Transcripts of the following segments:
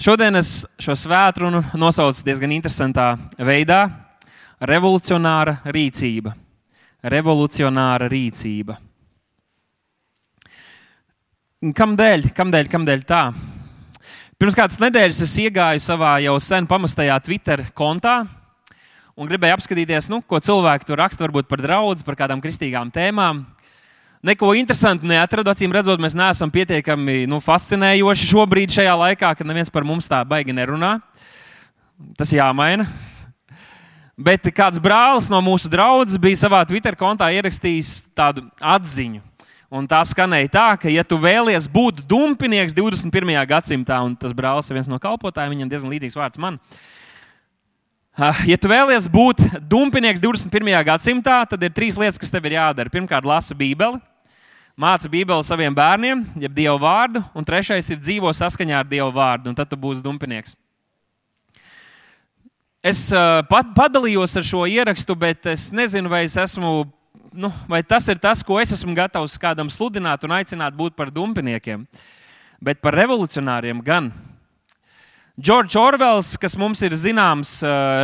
Šodien es šo svētdienu nosaucu diezgan interesantā veidā - revolucionāra rīcība. Revolucionāra rīcība. Kamdēļ, kamdēļ, kamdēļ tā? Pirms kādas nedēļas es iegāju savā jau sen pamestajā Twitter kontā un gribēju apskatīties, nu, ko cilvēki tur raksta, varbūt par draugu, par kādām kristīgām tēmām. Neko interesantu neatradu. Acīm redzot, mēs neesam pietiekami nu, fascinējoši šobrīd, šajā laikā, kad neviens par mums tā baigi nerunā. Tas jāmaina. Bet kāds brālis no mūsu draudzes bija savā Twitter kontā ierakstījis tādu atziņu. Un tā skanēja tā, ka, ja tu vēlies būt dumpinieks 21. gadsimtā, un tas brālis ir viens no kalpotājiem, viņam diezgan līdzīgs vārds man. Ja tu vēlies būt dumpinieks 21. gadsimtā, tad ir trīs lietas, kas tev ir jādara. Pirmkārt, lasa Bībeli māca Bībeli saviem bērniem, jeb Dieva vārdu, un trešais ir dzīvo saskaņā ar Dieva vārdu, un tad tu būsi dumpinieks. Es pat padalījos ar šo ierakstu, bet es nezinu, vai, es esmu, nu, vai tas ir tas, ko es esmu gatavs kādam sludināt un aicināt būt par dumpiniekiem. Bet par revolucionāriem gan. Džordžs Orvels, kas mums ir zināms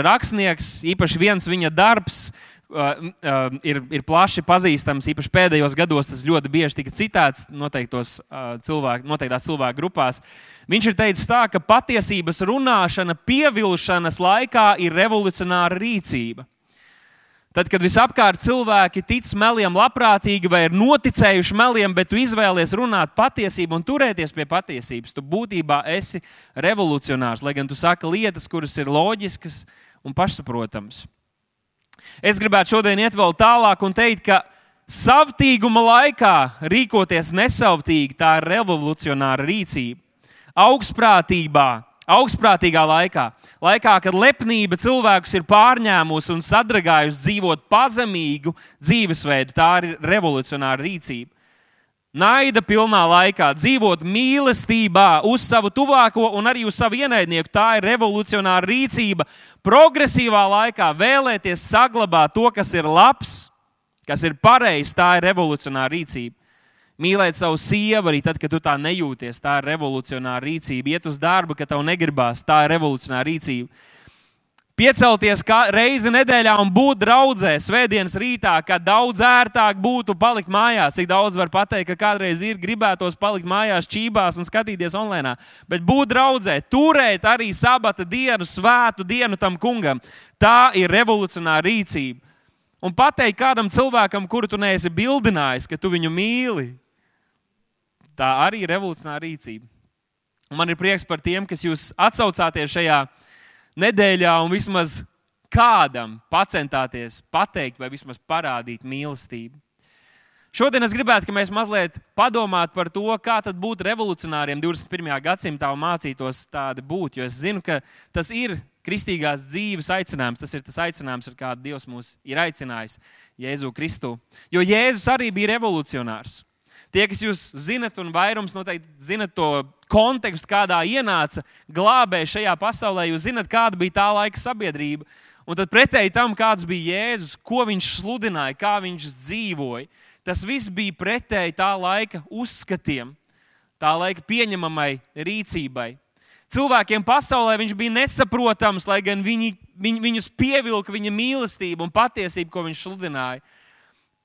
rakstnieks, īpaši viens viņa darbs, uh, ir, ir plaši pazīstams. Īpaši pēdējos gados tas ļoti bieži tika citēts noteiktos, uh, cilvēku, noteiktās cilvēku grupās. Viņš ir teicis tā, ka patiesības runāšana pievilkšanas laikā ir revolucionāra rīcība. Tad, kad visapkārt cilvēki tic meliem labprātīgi vai ir noticējuši meliem, bet tu izvēlies runāt patiesību un turēties pie patiesības, tu būtībā esi revolucionārs. Lai gan tu saki lietas, kuras ir loģiskas un pašsaprotamas. Es gribētu šodien iet vēl tālāk un teikt, ka savtīguma laikā rīkoties nesavtīgi, tā ir revolucionāra rīcība. Augstprātībā, augstprātīgā laikā, laikā, kad lepnība cilvēkus ir pārņēmusi un sadragājusi dzīvot pazemīgu dzīvesveidu, tā ir revolucionāra rīcība naida pilnā laikā, dzīvot mīlestībā uz savu tuvāko un arī uz savu ienaidnieku. Tā ir revolucionāra rīcība. Progresīvā laikā vēlēties saglabāt to, kas ir labs, kas ir pareizs, tā ir revolucionāra rīcība. Mīlēt savu sievu arī tad, kad tu tā nejūties, tā ir revolucionāra rīcība. Iet uz darbu, kad tev negribās, tā ir revolucionāra rīcība Piecelties reizi nedēļā un būt draudzē svētdienas rītā, kad daudz ērtāk būtu palikt mājās. Cik daudz var pateikt, ka kādreiz ir gribētos palikt mājās, čībās un skatīties online. Bet būt draudzē, turēt arī sabata dienu, svētu dienu tam kungam, tā ir revolucionāra rīcība. Un pateikt kādam cilvēkam, kuru tu neesi bildinājis, ka tu viņu mīli, tā arī ir revolucionāra rīcība. Un man ir prieks par tiem, kas jūs atsaucāties šajā nedēļā un vismaz kādam pacentāties pateikt vai vismaz parādīt mīlestību. Šodien es gribētu, lai mēs mazliet padomātu par to, kā būt revolucionāriem 21. gadsimtā un mācītos tādi būt. Jo es zinu, ka tas ir kristīgās dzīves aicinājums. Tas ir tas aicinājums, ar kādu Dievs mūs ir aicinājis Jēzu Kristu. Jo Jēzus arī bija revolucionārs. Tie, kas jūs zinat, un vairums noteikti zinat to kontekstu, kādā ienāca glābēji šajā pasaulē, jūs zinat, kāda bija tā laika sabiedrība. Un tad pretēji tam, kāds bija Jēzus, ko viņš sludināja, kā viņš dzīvoja, tas viss bija pretēji tā laika uzskatiem, tā laika pieņemamai rīcībai. Cilvēkiem pasaulē viņš bija nesaprotams, lai gan viņi, viņ, viņus pievilka viņa mīlestība un patiesība, ko viņš sludināja.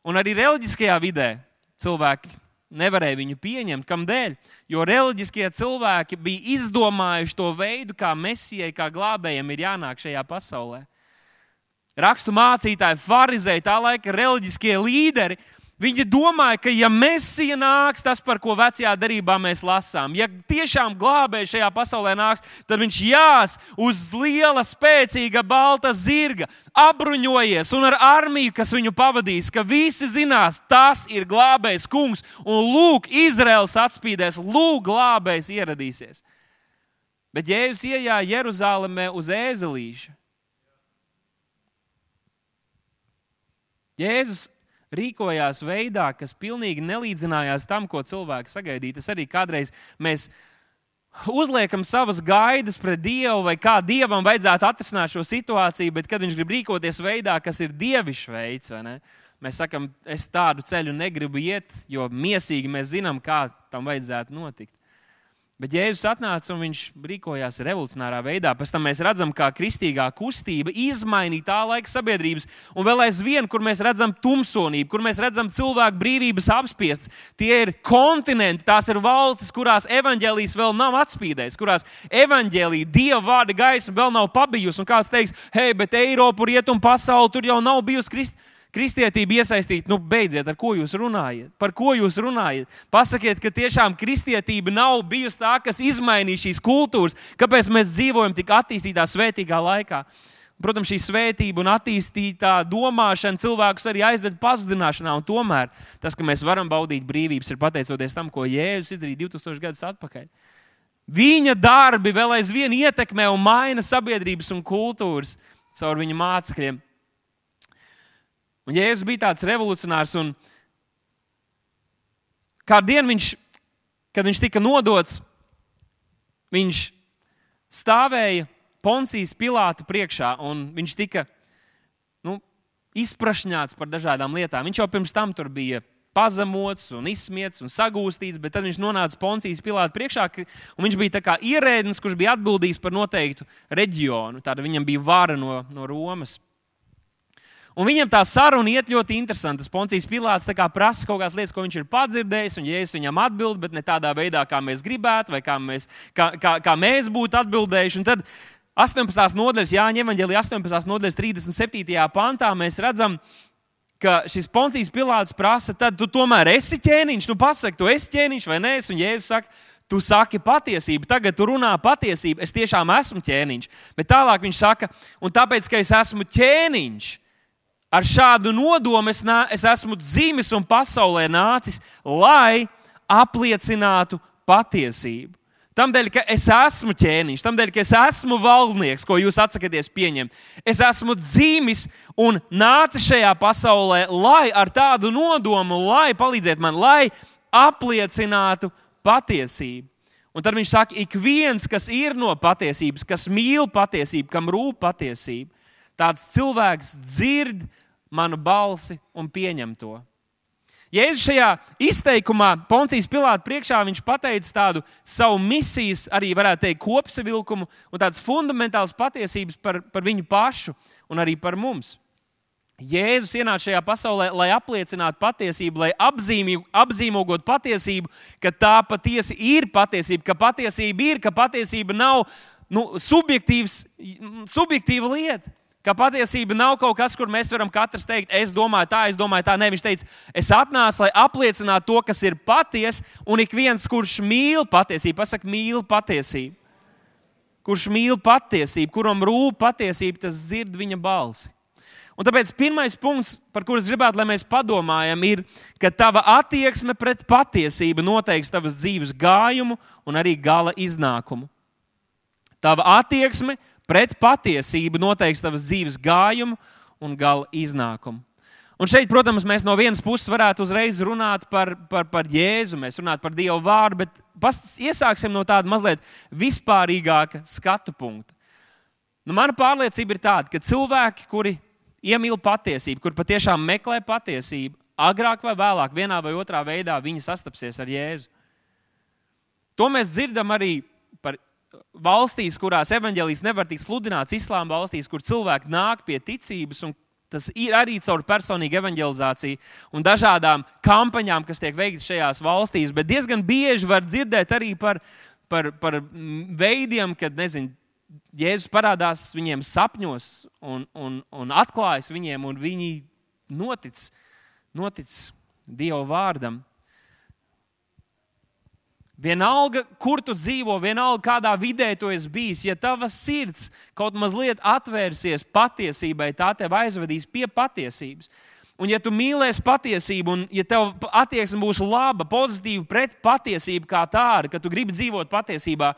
Un arī reliģiskajā vidē cilvēki nevarēja viņu pieņemt. Kādēļ? Jo reliģiskie cilvēki bija izdomājuši to veidu, kā mesijai, kā glābējiem ir jānāk šajā pasaulē. Rakstu mācītāji, farizēji, tā laika reliģiskie līderi Viņi domāja, ka, ja Mēsija nāks, tas, par ko vecajā darbā mēs lasām, ja tiešām glābējs šajā pasaulē nāks, tad viņš jās uz liela, spēcīga, balta zirga, apbruņojies un ar armiju, kas viņu pavadīs, ka visi zinās, tas ir glābējs kungs, un lūk, Izraels atspīdēs, lūk, glābējs ieradīsies. Bet Jēzus ienāca Jeruzalemē uz ēzelīša. Jēzus rīkojās veidā, kas pilnīgi nelīdzinājās tam, ko cilvēki sagaidīja. Tas arī kādreiz mēs uzliekam savas gaidas pret Dievu, vai kā Dievam vajadzētu atrisināt šo situāciju, bet kad Viņš grib rīkoties veidā, kas ir dievišķs veids, mēs sakam, es tādu ceļu negribu iet, jo miesīgi mēs zinām, kā tam vajadzētu notikt. Bet Jēzus atnāca un viņš rīkojās revolucionārā veidā. Pēc tam mēs redzam, kā kristīgā kustība izmainīja tā laika sabiedrības. Un vēl aizvien, kur mēs redzam tumsonību, kur mēs redzam cilvēku brīvības apspiestas, tie ir kontinenti, tās ir valstis, kurās evaņģēlijas vēl nav atspīdējis, kurās evaņģēlīja, dieva vārda gaisma vēl nav pabijusi. Un kāds teiks, hei, bet Eiropa, rietumu pasauli, tur jau nav bijusi kristība kristietība iesaistīta, nu beidziet, ar ko jūs runājat? Par ko jūs runājat? Pasakiet, ka tiešām kristietība nav bijusi tā, kas izmainīja šīs kultūras, kāpēc mēs dzīvojam tik attīstītā, svētīgā laikā. Protams, šī svētība un attīstītā domāšana cilvēkus arī aizved pazudināšanā. Tomēr tas, ka mēs varam baudīt brīvības, ir pateicoties tam, ko Jēzus izdarīja 2000 gadus atpakaļ. Viņa darbi vēl aizvien ietekmē un maina sabiedrības un kultūras caur viņa mācekļiem. Un Jēzus bija tāds revolucionārs, un kādu dienu viņš, kad viņš tika nodots, viņš stāvēja Poncijas Pilāta priekšā, un viņš tika nu, izprašņāts par dažādām lietām. Viņš jau pirms tam tur bija pazemots, un izsmiets un sagūstīts, bet tad viņš nonāca Poncijas Pilāta priekšā, un viņš bija ierēdnis, kurš bija atbildīgs par noteiktu reģionu. Tāda viņam bija vara no, no Romas. Un viņam tā saruna iet ļoti interesanti. Poncijas Pilārs prasa kaut kādas lietas, ko viņš ir padzirdējis, un Jēzus viņam atbild, bet ne tādā veidā, kā mēs gribētu, vai kā mēs, kā, kā, kā mēs būtu atbildējuši. Un tad 18. nodaļas, Jāņa Evanģelija 18. nodaļas 37. pantā mēs redzam, ka šis Poncijas Pilārs prasa, tad tu tomēr esi ķēniņš, nu pasaki, tu esi ķēniņš vai nē, un Jēzus saka, Tu saki patiesību, tagad tu runā patiesību. Es tiešām esmu ķēniņš. Bet tālāk viņš saka, un tāpēc, ka es esmu ķēniņš, ar šādu nodomu es, nā, es esmu dzimis un pasaulē nācis, lai apliecinātu patiesību. Tādēļ, ka es esmu ķēniņš, tādēļ, ka es esmu valdnieks, ko jūs atsakāties pieņemt. Es esmu dzimis un nācis šajā pasaulē, lai ar tādu nodomu, lai palīdzētu man, lai apliecinātu patiesību. Un tad viņš saka, ik viens, kas ir no patiesības, kas mīl patiesību, kam rūp patiesība, tāds cilvēks dzird manu balsi un pieņem to. Jēzus šajā izteikumā Poncijas Pilāta priekšā viņš pateica tādu savu misijas, arī varētu teikt, kopsavilkumu un tādas fundamentālas patiesības par, par viņu pašu un arī par mums. Jēzus ienāca šajā pasaulē, lai apliecinātu patiesību, lai apzīmogotu patiesību, ka tā patiesi ir patiesība, ka patiesība ir, ka patiesība nav nu, subjektīva lieta. Ka patiesība nav kaut kas, kur mēs varam katrs teikt, es domāju tā, es domāju tā. Nē, viņš teica, es atnācu, lai apliecinātu to, kas ir patiesa, un ik viens, kurš mīl patiesību, pasakā, mīl patiesību. Kurš mīl patiesību, kuram rūp patiesība, tas dzird viņa balsi. Un tāpēc pirmais punkts, par kuru es gribētu, lai mēs padomājam, ir, ka tava attieksme pret patiesību noteiks tavas dzīves gājumu un arī gala iznākumu. Tava attieksme pret pret patiesību noteiks tavas dzīves gājumu un gala iznākumu. Un šeit, protams, mēs no vienas puses varētu uzreiz runāt par, par, par Jēzu, mēs runājam par Dieva vārdu, bet pastas, iesāksim no tāda mazliet vispārīgāka skatu punkta. Nu, mana pārliecība ir tāda, ka cilvēki, kuri iemīl patiesību, kur patiešām meklē patiesību, agrāk vai vēlāk, vienā vai otrā veidā, viņi sastapsies ar Jēzu. To mēs dzirdam arī valstīs, kurās evaņģēlijas nevar tikt sludināts, islāma valstīs, kur cilvēki nāk pie ticības. Tas ir arī caur personīgu evanģelizāciju un dažādām kampaņām, kas tiek veiktas šajās valstīs. Bet diezgan bieži var dzirdēt arī par, par, par veidiem, kad nezinu, Jēzus parādās viņiem sapņos un, un, un atklājas viņiem, un viņi notic, notic Dieva vārdam. Vienalga, kur tu dzīvo, vienalga, kādā vidē tu esi bijis, ja tava sirds kaut mazliet atvērsies patiesībai, tā tev aizvedīs pie patiesības. Un, ja tu mīlēsi patiesību, un ja tev attieksme būs laba, pozitīva pret patiesību kā tādu, ka tu gribi dzīvot patiesībā,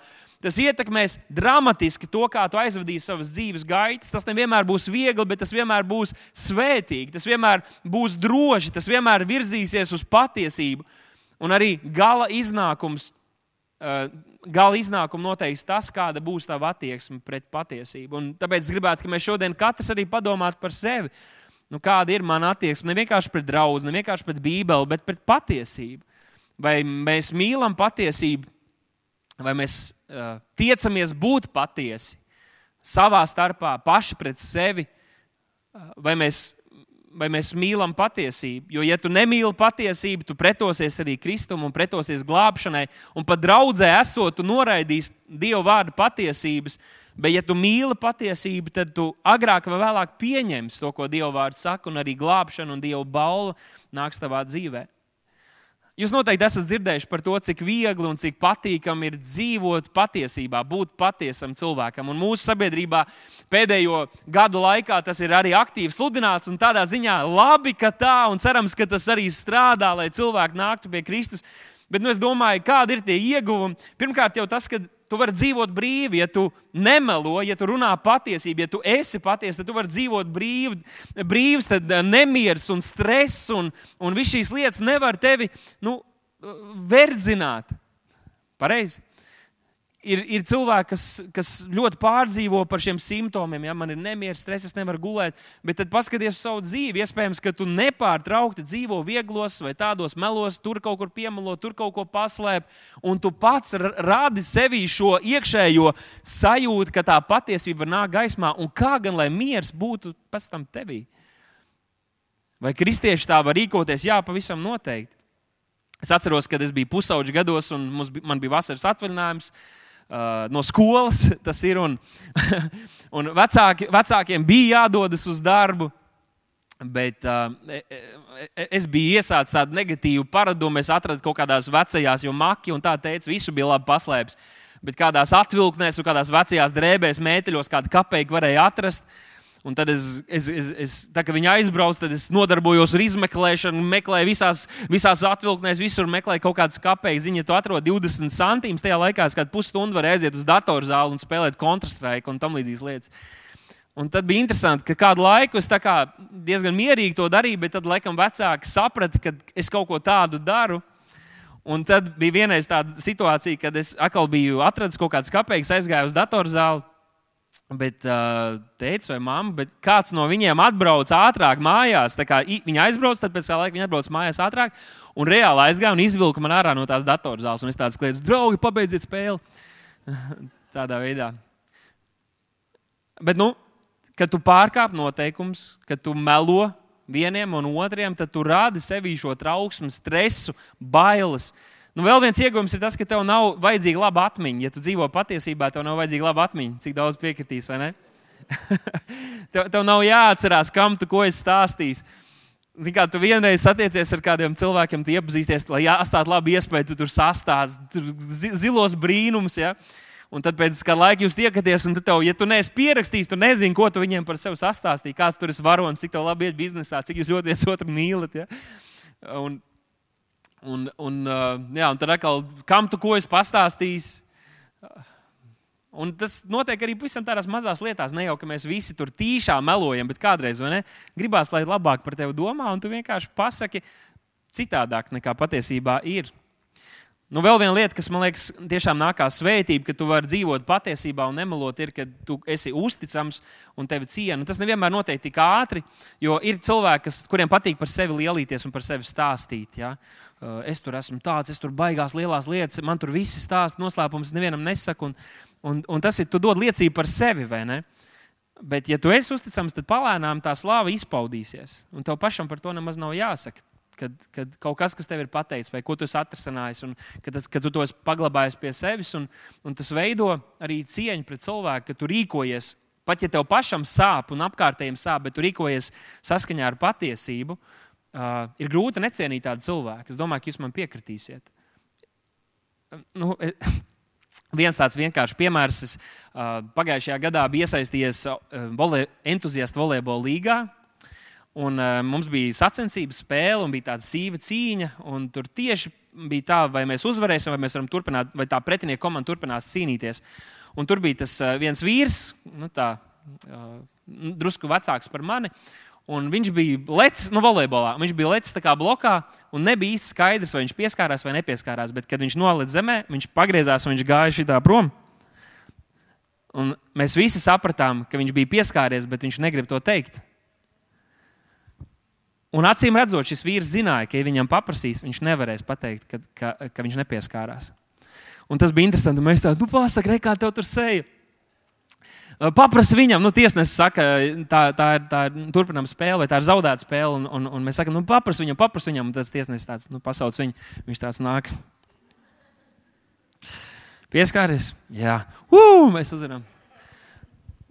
tas ietekmēs dramatiski to, kā tu aizvedīsi savas dzīves gaitas. Tas nevienmēr būs viegli, bet tas vienmēr būs svētīgi, tas vienmēr būs droši, tas vienmēr virzīsies uz patiesību. Un arī gala iznākums, uh, gala iznākumu noteiks tas, kāda būs tava attieksme pret patiesību. Un tāpēc es gribētu, lai mēs šodien katrs arī padomātu par sevi. Nu, kāda ir mana attieksme ne vienkārši pret draugu, ne vienkārši pret Bībeli, bet pret patiesību. Vai mēs mīlam patiesību, vai mēs uh, tiecamies būt patiesi savā starpā, paši pret sevi, uh, vai mēs vai mēs mīlam patiesību. Jo, ja tu nemīli patiesību, tu pretosies arī Kristum un pretosies glābšanai, un pat draudzē esot, tu noraidīsi Dieva vārdu patiesības. Bet, ja tu mīli patiesību, tad tu agrāk vai vēlāk pieņemsi to, ko Dieva vārds saka, un arī glābšana un Dieva balva nāks tavā dzīvēm. Jūs noteikti esat dzirdējuši par to, cik viegli un cik patīkami ir dzīvot patiesībā, būt patiesam cilvēkam. Un mūsu sabiedrībā pēdējo gadu laikā tas ir arī aktīvi sludināts. Tādā ziņā labi, ka tā, un cerams, ka tas arī strādā, lai cilvēki nāktu pie Kristus. Bet nu, es domāju, kādi ir tie ieguvumi. Pirmkārt, jau tas, ka Tu vari dzīvot brīvi, ja tu nemelo, ja tu runā patiesību, ja tu esi patiesa, tad tu vari dzīvot brīvi, brīvs, tad eh, nemieris un stress un, un viss šīs lietas nevar tevi nu, verdzināt. Pareizi ir, ir cilvēki, kas, kas ļoti pārdzīvo par šiem simptomiem. Ja man ir nemieris, stress, es nevaru gulēt. Bet tad paskaties uz savu dzīvi. Iespējams, ka tu nepārtraukti dzīvo vieglos vai tādos melos, tur kaut kur piemelo, tur kaut ko paslēp. Un tu pats rādi sevī šo iekšējo sajūtu, ka tā patiesība nākt gaismā. Un kā gan lai miers būtu pēc tam tevī? Vai kristieši tā var rīkoties? Jā, pavisam noteikti. Es atceros, kad es biju pusauģis gados un bija, man bija vasaras atvaļinājums. Uh, no skolas tas ir. Un, un vecāki, vecākiem bija jādodas uz darbu. Bet uh, es biju iesācis tādu negatīvu paradumu. Es atradu kaut kādās vecajās, jo maki un tā teica, visu bija labi paslēpts. Bet kādās atvilknēs un kādās vecajās drēbēs, mēteļos, kādu kapeiku varēja atrast. Uh, Un tad es, es, es, es tā kā viņi aizbrauc, tad es nodarbojos ar izmeklēšanu, meklēju visās, visās atvilknēs, visur meklēju kaut kādas kapeikas. Ziņa, tu atrod 20 centimetrus. Tajā laikā es kādu pusstundu varēju aiziet uz datorzāli un spēlēt kontrastraiku un tam līdzīgas lietas. Un tad bija interesanti, ka kādu laiku es diezgan mierīgi to darīju, bet tad, laikam, vecāki saprata, ka es kaut ko tādu daru. Un tad bija vienreiz tāda situācija, kad es atkal biju atradis kaut kādas kapeikas, aizgāju uz datorzāli Bet uh, teica, vai mamma, bet kāds no viņiem atbrauc ātrāk mājās. Viņa aizbrauc, tad pēc kāda laika viņa atbrauc mājās ātrāk un reāli aizgāja un izvilka man ārā no tās datorzāles. Un es tādu kliedzu, draugi, pabeidziet spēli. Tādā veidā. Bet, nu, kad tu pārkāp noteikumus, kad tu melo vieniem un otriem, tad tu rādi sevī šo trauksmu, stresu, bailes. Uh, Nu, vēl viens iegūms ir tas, ka tev nav vajadzīga laba atmiņa. Ja tu dzīvo patiesībā, tev nav vajadzīga laba atmiņa. Cik daudz piekritīs, vai ne? tev, tev nav jāatcerās, kam tu ko esi stāstījis. Zini, kā tu vienreiz satiecies ar kādiem cilvēkiem, tu iepazīsties, lai atstātu labu iespēju, tu tur sastāstīsi zilos brīnumus. Ja? Un tad pēc kāda laika jūs tiekaties, un tev, ja tu neesi pierakstījis, tu nezini, ko tu viņiem par sevi sastāstīji. Kāds tur ir varonis, cik tev labi iet biznesā, cik jūs ļoti viens otru mīlat. Ja? Un, Un, un, jā, un tad atkal, kam tu ko esi pastāstījis? Un tas notiek arī pavisam tādās mazās lietās. Ne jau ka mēs visi tur tīšām melojam, bet kādreiz gribās, lai labāk par tevi domā, un tu vienkārši pasaki citādāk nekā patiesībā ir. Nu, vēl viena lieta, kas man liekas, tiešām nāk kā svētība, ka tu vari dzīvot patiesībā un nemelot, ir, ka tu esi uzticams un tevi ciena. Tas nevienmēr notiek tik ātri, jo ir cilvēki, kas, kuriem patīk par sevi lielīties un par sevi stāstīt. Ja? Es tur esmu tāds, es tur baigās lielās lietas, man tur viss stāsta noslēpums, nevienam nesaku. Un, un, un tas ir, tu dod liecību par sevi, vai ne? Bet, ja tu esi uzticams, tad palēnām tā slāva izpaudīsies. Un tev pašam par to nemaz nav jāsaka. Kad, kad kaut kas, kas tev ir pateicis, vai ko tu esi atrasinājis, un kad, kad tu to esi paglabājis pie sevis, un, un tas veido arī cieņu pret cilvēku, ka tu rīkojies, pat ja tev pašam sāp un apkārtējiem sāp, bet tu rīkojies saskaņā ar patiesību, uh, Uh, ir grūti necienīt tādu cilvēku. Es domāju, ka jūs man piekritīsiet. Nu, e, viens tāds vienkāršs piemērs. Es uh, pagājušajā gadā biju iesaistījies uh, vole, entuziastu volejbola līgā. Un, uh, mums bija sacensības spēle, un bija tāda sīva cīņa. Tur tieši bija tā, vai mēs uzvarēsim, vai mēs varam turpināt, vai tā pretinieka komanda turpinās cīnīties. Un tur bija tas uh, viens vīrs, nu, tā, uh, drusku vecāks par mani. Un viņš bija lecis nu, volejbolā. Viņš bija lecis kā blokā, un nebija īsti skaidrs, vai viņš pieskārās vai nepieskārās. Bet, kad viņš nolaiž zemē, viņš pagriezās un viņš gāja šitā prom. Un mēs visi sapratām, ka viņš bija pieskāries, bet viņš negrib to teikt. Un acīm redzot, šis vīrs zināja, ka, ja viņam paprasīs, viņš nevarēs pateikt, ka, ka, ka viņš nepieskārās. Un tas bija interesanti. Mēs tādu nu, pasakām, kā tev tur seja. Paprasti viņam, nu, tiesnesis saka, tā, tā ir, tā ir turpinām spēle, vai tā ir zaudēta spēle. Un, un, un mēs sakām, nu, paprasti viņam, paprasti viņam. Un tas tiesnesis tāds, nu, pasauc viņu. Viņš tāds nāk. Pieskāries, jā, Uu, mēs uzzinām.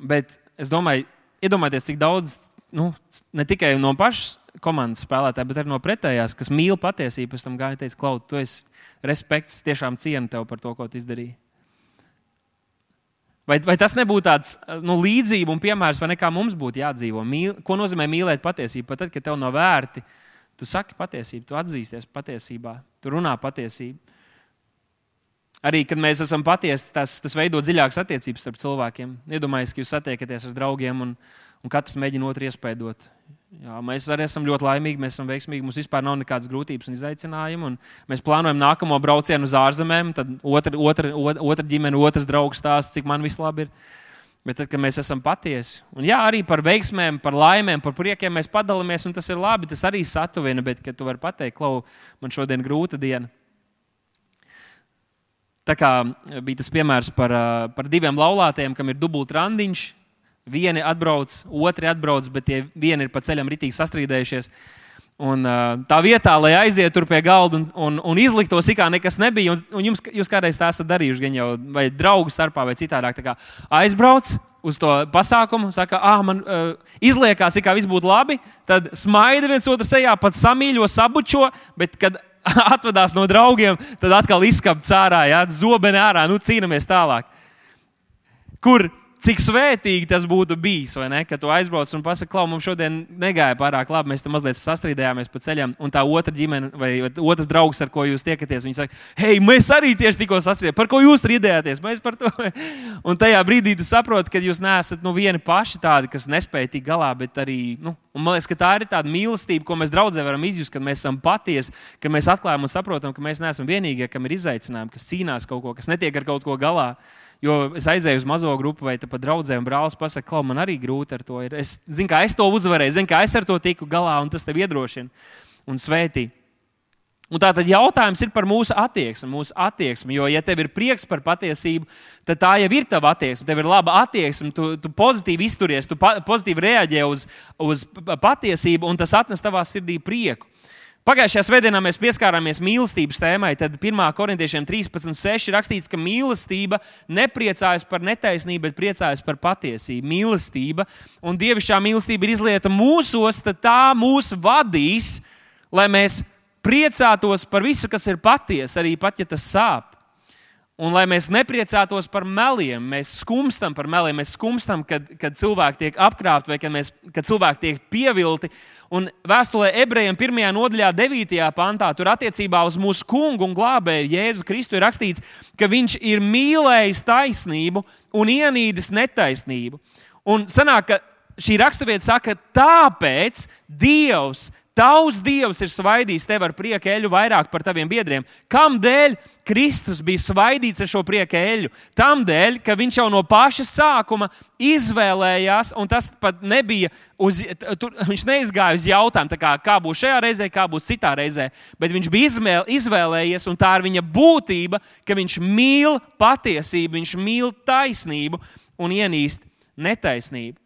Bet es domāju, iedomājieties, cik daudz, nu, ne tikai no pašas komandas spēlētāja, bet arī no pretējās, kas mīl patiesību, pēc tam gāja teikt, Klaud, tu esi respekts, tiešām cienu tev par to, ko tu izdarīji. Vai, vai tas nebūtu tāds nu, līdzība un piemērs, vai nekā mums būtu jādzīvo? Mīl, ko nozīmē mīlēt patiesību? Pat tad, kad tev nav vērti, tu saki patiesību, tu atzīsties patiesībā, tu runā patiesību. Arī, kad mēs esam patiesi, tas, tas veido dziļākas attiecības starp cilvēkiem. Iedomājieties, ka jūs satiekaties ar draugiem un, un katrs mēģina otru iespējot. Jā, mēs arī esam ļoti laimīgi, mēs esam veiksmīgi. Mums vispār nav nekādas grūtības un izaicinājumi. Un mēs plānojam nākamo braucienu uz ārzemēm. Tad otra, otra, otra ģimene, otrs draugs stāsta, cik man viss labi ir. Bet tad, kad mēs esam patiesi, un jā, arī par veiksmēm, par laimēm, par priekiem mēs padalāmies, un tas ir labi, tas arī satuvina. Bet, kad tu vari pateikt, Klau, man šodien ir grūta diena, Tā kā bija tas piemērs par, par diviem laulātiem, kam ir dubult randiņš. Vieni atbrauc, otri atbrauc, bet tie vieni ir pa ceļam ritīgi sastrīdējušies. Un, tā vietā, lai aizietu tur pie galda un, un, un izliktos, kā nekas nebija, un, un jums, jūs kādreiz tā esat darījuši, gan jau vai draugu starpā, vai citādāk, kā aizbrauc uz to pasākumu, saka, ah, man uh, izliekās, ka viss būtu labi, tad smaida viens otru sejā, pat samīļo, sabučo, bet kad atvadās no draugiem, tad atkal izskapts ārā, jā, zobeni ārā, nu cīnāmies tālāk. Kur cik svētīgi tas būtu bijis, vai ne? Kad tu aizbrauc un pasaki, ka mums šodien negāja pārāk labi, mēs tam mazliet sastrīdējāmies pa ceļam, un tā otra ģimene vai otrs draugs, ar ko jūs tiekaties, viņi saka, hei, mēs arī tieši tikko sastrīdējāmies, par ko jūs strīdējāties? Mēs par to. Un tajā brīdī tu saproti, ka jūs neesat nu, vieni paši tādi, kas nespēj tikt galā, bet arī, nu, un man liekas, ka tā ir tāda mīlestība, ko mēs draudzē varam izjust, kad mēs esam patiesi, ka mēs atklājam un saprotam, ka mēs neesam vienīgie, kam ir izaicinājumi, kas cīnās kaut ko, kas netiek ar kaut ko galā. Jo es aizēju uz mazo grupu, vai pat un brālis pasakā, ka man arī grūti ar to ir. Es zinu, kā es to uzvarēju, zinu, kā es ar to tiku galā, un tas tev iedrošina un svētī. Un tā tad jautājums ir par mūsu attieksmi, mūsu attieksmi. Jo, ja tev ir prieks par patiesību, tad tā jau ir tava attieksme. Tev ir laba attieksme, tu, tu pozitīvi izturies, tu pa, pozitīvi reaģē uz, uz patiesību, un tas atnes tavā sirdī prieku. Pagājušajā svētdienā mēs pieskārāmies mīlestības tēmai. Tad 1. korintiešiem 13.6 ir rakstīts, ka mīlestība nepriecājas par netaisnību, bet priecājas par patiesību. Mīlestība un dievišķā mīlestība ir izlieta mūsos, tad tā mūs vadīs, lai mēs priecātos par visu, kas ir patiesa, arī pat ja tas sāp. Un lai mēs nepriecātos par meliem, mēs skumstam par meliem, mēs skumstam, kad, kad cilvēki tiek apkrāpti vai kad, mēs, kad cilvēki tiek pievilti. Un vēstulē ebrejiem 1. nodaļā, 9. pantā, tur attiecībā uz mūsu kungu un glābēju Jēzu Kristu ir rakstīts, ka viņš ir mīlējis taisnību un ienīdis netaisnību. Un sanāk, ka šī raksturvieta saka, tāpēc Dievs Tavs Dievs ir svaidījis tevi ar prieka eļu vairāk par taviem biedriem. Kādēļ Kristus bija svaidīts ar šo prieka eļu? Tādēļ, ka viņš jau no paša sākuma izvēlējās, un tas pat nebija, uz, tur, viņš neizgāja uz jautājumu, kā, kā būs šajā reizē, kā būs citā reizē, bet viņš bija izvēl, izvēlējies, un tā ir viņa būtība, ka viņš mīl patiesību, viņš mīl taisnību un ienīst netaisnību.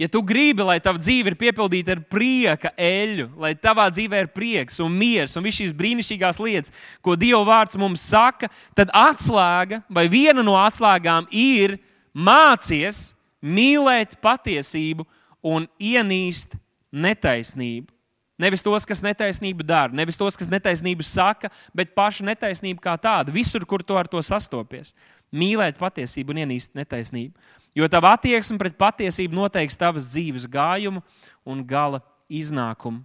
Ja tu gribi, lai tava dzīve ir piepildīta ar prieka eļļu, lai tavā dzīvē ir prieks un miers un visas šīs brīnišķīgās lietas, ko Dieva vārds mums saka, tad atslēga vai viena no atslēgām ir mācies mīlēt patiesību un ienīst netaisnību. Nevis tos, kas netaisnību dara, nevis tos, kas netaisnību saka, bet pašu netaisnību kā tādu, visur, kur to ar to sastopies. Mīlēt patiesību un ienīst netaisnību. Jo tava attieksme pret patiesību noteiks tavas dzīves gājumu un gala iznākumu.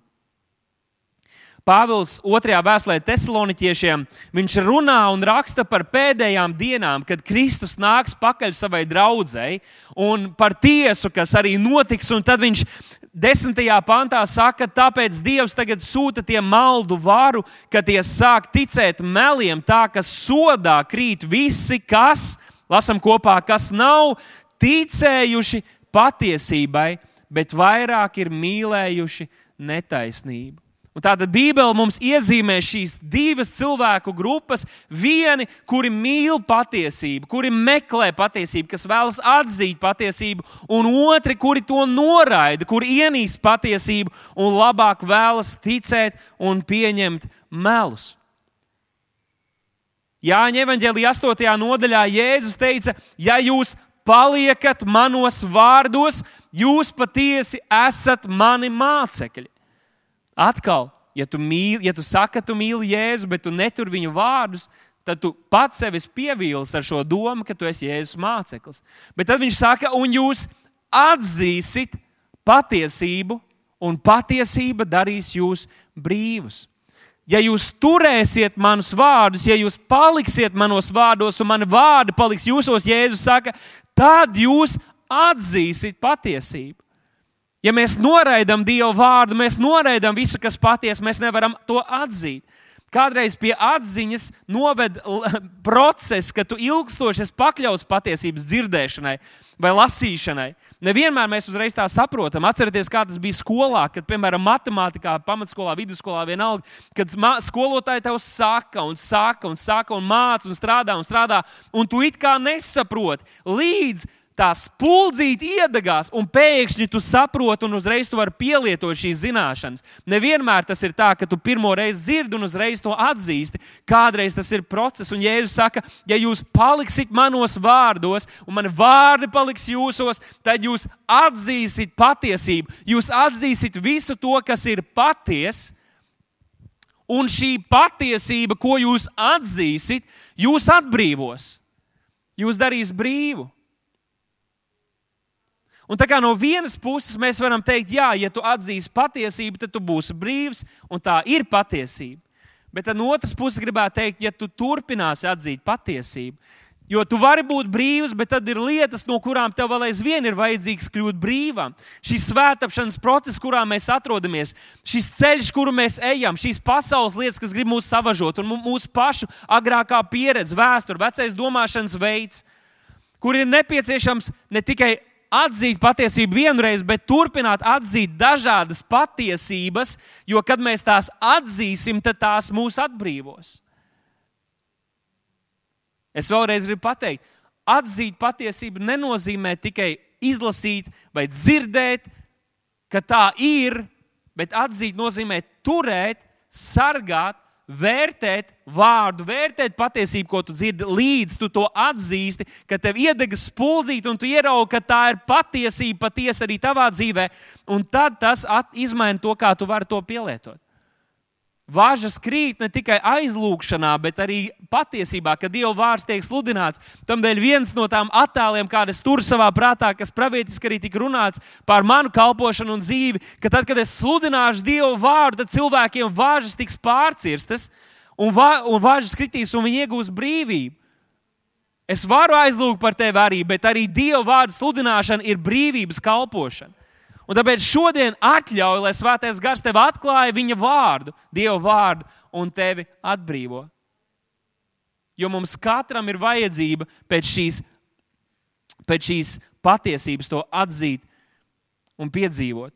Pāvils otrajā vēstulē Thessaloniķiešiem viņš runā un raksta par pēdējām dienām, kad Kristus nāks pakaļ savai draudzēji un par tiesu, kas arī notiks. Un tad viņš desmitajā pantā saka, tāpēc Dievs tagad sūta tiem maldu varu, ka tie sāk ticēt meliem, tā ka sodā krīt visi, kas, lasam kopā, kas nav ticējuši patiesībai, bet vairāk ir mīlējuši netaisnību. Un tāda Bībele mums iezīmē šīs divas cilvēku grupas. Vieni, kuri mīl patiesību, kuri meklē patiesību, kas vēlas atzīt patiesību, un otri, kuri to noraida, kuri ienīst patiesību un labāk vēlas ticēt un pieņemt melus. Jāņa evanģēlīja 8. nodaļā Jēzus teica, ja jūs paliekat manos vārdos, jūs patiesi esat mani mācekļi. Atkal, ja tu, mīli, ja tu saki, ka tu mīli Jēzu, bet tu netur viņu vārdus, tad tu pats sevi pievīlis ar šo domu, ka tu esi Jēzus māceklis. Bet tad viņš saka, un jūs atzīsiet patiesību, un patiesība darīs jūs brīvus. Ja jūs turēsiet manus vārdus, ja jūs paliksiet manos vārdos, un mani vārdi paliks jūsos, Jēzus saka, tad jūs atzīsiet patiesību. Ja mēs noraidām Dieva vārdu, mēs noraidām visu, kas patiesa, mēs nevaram to atzīt. Kādreiz pie atziņas noved process, ka tu ilgstoši esi pakļauts patiesības dzirdēšanai vai lasīšanai. Nevienmēr mēs uzreiz tā saprotam. Atcerieties, kā tas bija skolā, kad, piemēram, matemātikā, pamatskolā, vidusskolā, vienalga, kad skolotāji tev saka, un saka, un saka, un māca, un strādā, un strādā, un tu it kā nesaproti. Līdz tā spuldzīte iedegās, un pēkšņi tu saproti, un uzreiz tu vari pielietot šīs zināšanas. Nevienmēr tas ir tā, ka tu pirmo reizi dzirdi un uzreiz to atzīsti. Kādreiz tas ir process, un Jēzus saka, ja jūs paliksit manos vārdos, un mani vārdi paliks jūsos, tad jūs atzīsiet patiesību, jūs atzīsiet visu to, kas ir patiesa. Un šī patiesība, ko jūs atzīsiet, jūs atbrīvos. Jūs darīs brīvu. Un tā kā no vienas puses mēs varam teikt, jā, ja tu atzīsi patiesību, tad tu būsi brīvs, un tā ir patiesība. Bet no otras puses gribētu teikt, ja tu turpināsi atzīt patiesību, jo tu vari būt brīvs, bet tad ir lietas, no kurām tev vēl aizvien ir vajadzīgs kļūt brīvam. Šis svētāpšanas process, kurā mēs atrodamies, šis ceļš, kuru mēs ejam, šīs pasaules lietas, kas grib mūs savažot, un mūsu pašu agrākā pieredze, vēsture, vecais domāšanas veids, kur ir nepieciešams ne tikai atzīt patiesību vienreiz, bet turpināt atzīt dažādas patiesības, jo kad mēs tās atzīsim, tad tās mūs atbrīvos. Es vēlreiz gribu pateikt, atzīt patiesību nenozīmē tikai izlasīt vai dzirdēt, ka tā ir, bet atzīt nozīmē turēt, sargāt vērtēt vārdu, vērtēt patiesību, ko tu dzirdi, līdz tu to atzīsti, ka tev iedegas spuldzīte un tu ieraugi, ka tā ir patiesība patiesa arī tavā dzīvē, un tad tas izmaina to, kā tu vari to pielietot. Vāžas krīt ne tikai aizlūgšanā, bet arī patiesībā, kad Dieva vārds tiek sludināts. Tādēļ viens no tām attēliem, kādas tur savā prātā, kas pravietiski arī tika runāts par manu kalpošanu un dzīvi, ka tad, kad es sludināšu Dieva vārdu, cilvēkiem vāžas tiks pārcirstas un, vā, un vāžas kritīs un viņi iegūs brīvību. Es varu aizlūgt par tevi arī, bet arī Dieva vārdu sludināšana ir brīvības kalpošana. Un tāpēc šodien atļauj, lai Svētais Gars tev atklāja viņa vārdu, Dieva vārdu, un tevi atbrīvo. Jo mums katram ir vajadzība pēc šīs, pēc šīs patiesības to atzīt un piedzīvot.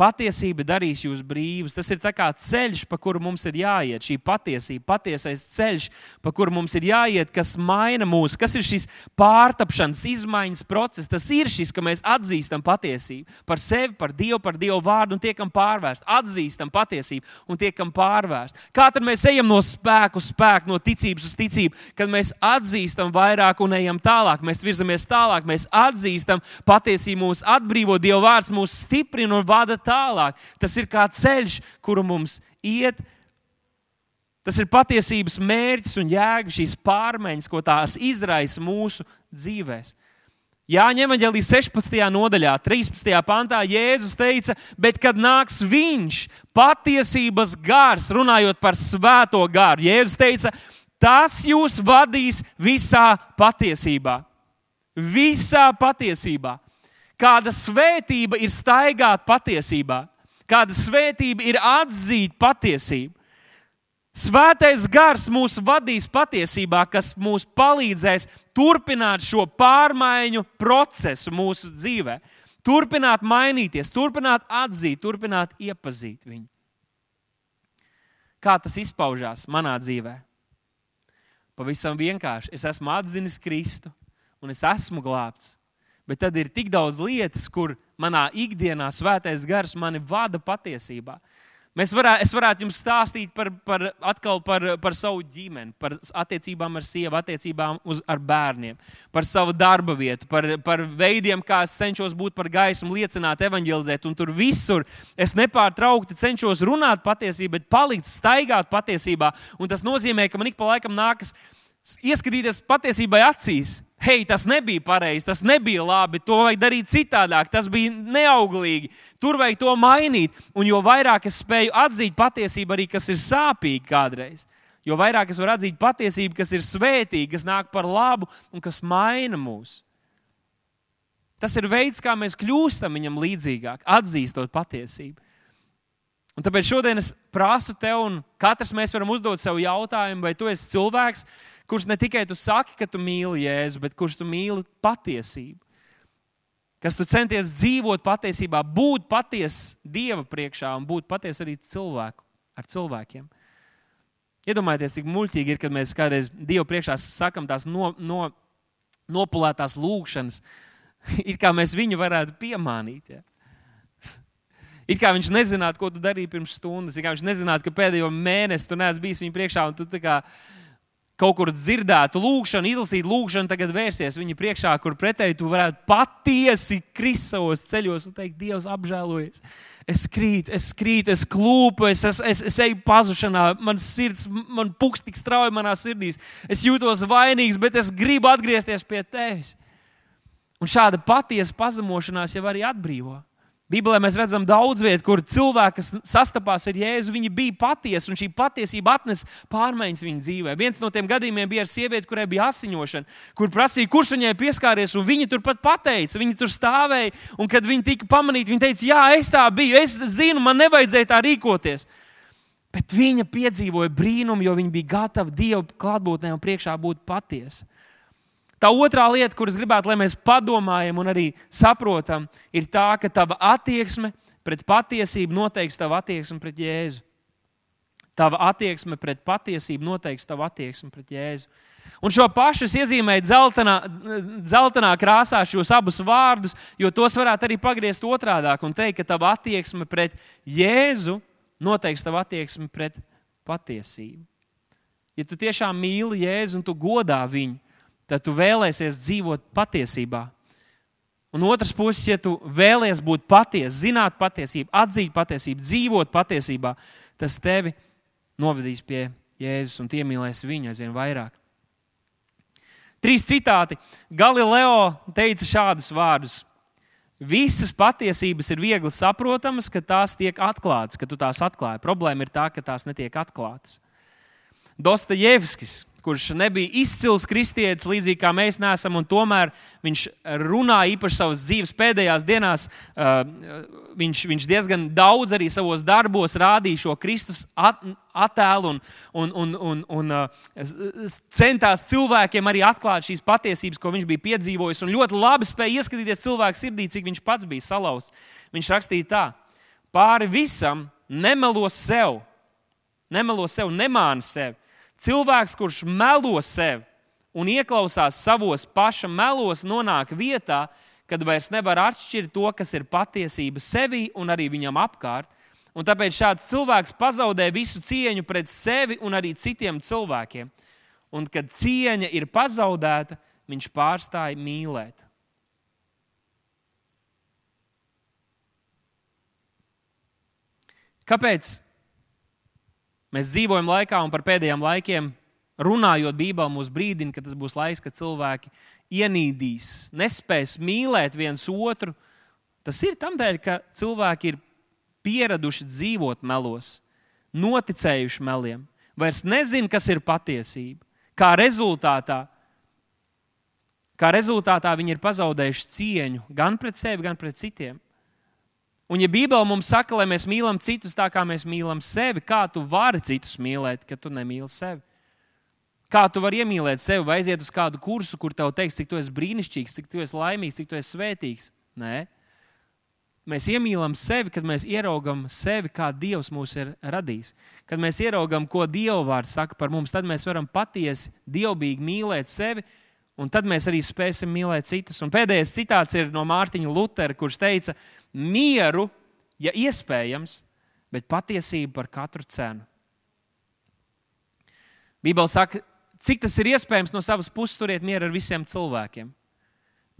Patiesība darīs jūs brīvus. Tas ir ceļš, pa kuru mums ir jāiet. Šī patiesība, patiesais ceļš, pa kuru mums ir jāiet, kas maina mūsu. Kas ir šis pārtapšanas, izmaiņas process? Tas ir šis, ka mēs atzīstam patiesību par sevi, par Dievu, par Dievu vārdu un tiekam pārvērsti. Atzīstam patiesību un tiekam pārvērsti. Kā tad mēs ejam no spēka uz spēku, no ticības uz ticību, kad mēs atzīstam vairāk un ejam tālāk, mēs virzamies tālāk, mēs atzīstam patiesību, mūs atbrīvo Dieva vārds, mūs stiprina un vada tālāk tālāk. Tas ir kā ceļš, kuru mums iet. Tas ir patiesības mērķis un jēga šīs pārmaiņas, ko tās izraisa mūsu dzīvēm. Jāņem evanģēlī 16. nodaļā, 13. pantā Jēzus teica, bet kad nāks viņš, patiesības gars, runājot par svēto garu, Jēzus teica, tas jūs vadīs visā patiesībā. Visā patiesībā. Kāda svētība ir staigāt patiesībā, kāda svētība ir atzīt patiesību. Svētais gars mūs vadīs patiesībā, kas mūs palīdzēs turpināt šo pārmaiņu procesu mūsu dzīvē. Turpināt mainīties, turpināt atzīt, turpināt iepazīt viņu. Kā tas izpaužās manā dzīvē? Pavisam vienkārši. Es esmu atzinis Kristu un es esmu glābts. Bet tad ir tik daudz lietas, kur manā ikdienā svētais gars mani vada patiesībā. Mēs varā, es varētu jums stāstīt par, par, par, par savu ģimeni, par attiecībām ar sievu, attiecībām uz, ar bērniem, par savu darba vietu, par, par veidiem, kā es cenšos būt par gaismu, liecināt, evanģelizēt. Un tur visur es nepārtraukti cenšos runāt patiesību, bet palikt staigāt patiesībā. Un tas nozīmē, ka man ik pa laikam nākas ieskatīties patiesībai acīs hei, tas nebija pareizi, tas nebija labi, to vajag darīt citādāk, tas bija neauglīgi, tur vajag to mainīt. Un jo vairāk es spēju atzīt patiesību, arī kas ir sāpīgi kādreiz, jo vairāk es varu atzīt patiesību, kas ir svētīga, kas nāk par labu un kas maina mūs. Tas ir veids, kā mēs kļūstam viņam līdzīgāk, atzīstot patiesību. Un tāpēc šodien es prasu tev, un katrs mēs varam uzdot sev jautājumu, vai tu esi cilvēks, kurš ne tikai tu saki, ka tu mīli Jēzu, bet kurš tu mīli patiesību. Kas tu centies dzīvot patiesībā, būt patiesa Dieva priekšā un būt patiesa arī cilvēku, ar cilvēkiem. Iedomājieties, cik muļķīgi ir, kad mēs kādreiz Dievu priekšā sakam tās no, no, nopulētās lūgšanas, it kā mēs viņu varētu piemānīt. Ja? It kā viņš nezinātu, ko tu darīji pirms stundas, it kā viņš nezinātu, ka pēdējo mēnesi tu neesi bijis viņa priekšā un tu kā kaut kur dzirdētu lūgšanu, izlasītu lūgšanu, tagad vērsies viņa priekšā, kur pretēji tu varētu patiesi krist savos ceļos un teikt, Dievs, apžēlojies. Es krītu, es krītu, es klūpu, es, es, es, es eju pazušanā, man sirds, man pukst tik strauji manā sirdī. Es jūtos vainīgs, bet es gribu atgriezties pie tevis. Un šāda patiesa pazemošanās jau arī atbrīvo. Bībelē mēs redzam daudz vietu, kur cilvēki, kas sastapās ar Jēzu, viņi bija patiesi, un šī patiesība atnesa pārmaiņas viņa dzīvē. Viens no tiem gadījumiem bija ar sievieti, kurai bija asiņošana, kur prasīja, kurš viņai pieskāries, un viņa turpat pateica, viņa tur stāvēja, un kad viņa tika pamanīta, viņa teica, jā, es tā biju, es zinu, man nevajadzēja tā rīkoties. Bet viņa piedzīvoja brīnumu, jo viņa bija gatava Dieva klātbūtnē un priekšā būt patiesa. Tā otrā lieta, kuras gribētu, lai mēs padomājam un arī saprotam, ir tā, ka tava attieksme pret patiesību noteiks tavu attieksmi pret Jēzu. Tava attieksme pret patiesību noteiks tavu attieksmi pret Jēzu. Un šo pašu es iezīmēju dzeltenā, dzeltenā krāsā, šos abus vārdus, jo tos varētu arī pagriezt otrādi un teikt, ka tava attieksme pret Jēzu noteiks tavu attieksmi pret patiesību. Ja tu tiešām mīli Jēzu un tu godā viņu, tad tu vēlēsies dzīvot patiesībā. Un otrs puses, ja tu vēlies būt patiesa, zināt patiesību, atzīt patiesību, dzīvot patiesībā, tas tevi novedīs pie Jēzus un iemīlēs viņu aizvien vairāk. Trīs citāti. Galileo teica šādus vārdus. Visas patiesības ir viegli saprotamas, kad tās tiek atklātas, kad tu tās atklāji. Problēma ir tā, ka tās netiek atklātas. Dostojevskis kurš nebija izcils kristietis, līdzīgi kā mēs neesam, un tomēr viņš runā īpaši savas dzīves pēdējās dienās. Uh, viņš, viņš diezgan daudz arī savos darbos rādīja šo Kristus attēlu un, un, un, un, un uh, centās cilvēkiem arī atklāt šīs patiesības, ko viņš bija piedzīvojis. Un ļoti labi spēja ieskatīties cilvēku sirdī, cik viņš pats bija salauzts. Viņš rakstīja tā: pāri visam nemelo sev, nemelo sev, nemāni sevi Cilvēks, kurš melo sev un ieklausās savos paša melos, nonāk vietā, kad vairs nevar atšķirt to, kas ir patiesība sevī un arī viņam apkārt. Un tāpēc šāds cilvēks pazaudē visu cieņu pret sevi un arī citiem cilvēkiem. Un kad cieņa ir pazaudēta, viņš pārstāja mīlēt. Kāpēc Mēs dzīvojam laikā, un par pēdējiem laikiem runājot, Bībelē mūs brīdina, ka tas būs laiks, kad cilvēki ienīdīs, nespēs mīlēt viens otru. Tas ir tādēļ, ka cilvēki ir pieraduši dzīvot melos, noticējuši meliem, vairs nezina, kas ir patiesība. Kā rezultātā, kā rezultātā viņi ir pazaudējuši cieņu gan pret sevi, gan pret citiem. Un, ja Bībele mums saka, lai mēs mīlam citus tā, kā mēs mīlam sevi, kā tu vari citus mīlēt, kad tu nemīli sevi? Kā tu vari iemīlēt sevi vai aiziet uz kādu kursu, kur tev teiks, cik tu esi brīnišķīgs, cik tu esi laimīgs, cik tu esi svētīgs? Nē. Mēs iemīlam sevi, kad mēs ieraugam sevi, kā Dievs mūs ir radījis. Kad mēs ieraugam, ko Dieva vārds saka par mums, tad mēs varam patiesi, dievbijīgi mīlēt sevi, un tad mēs arī spēsim mīlēt citus. Un pēdējais citāts ir no Mārtiņa Lutera, kurš teica, mieru, ja iespējams, bet patiesību par katru cenu. Bībeli saka, cik tas ir iespējams no savas puses turēt mieru ar visiem cilvēkiem.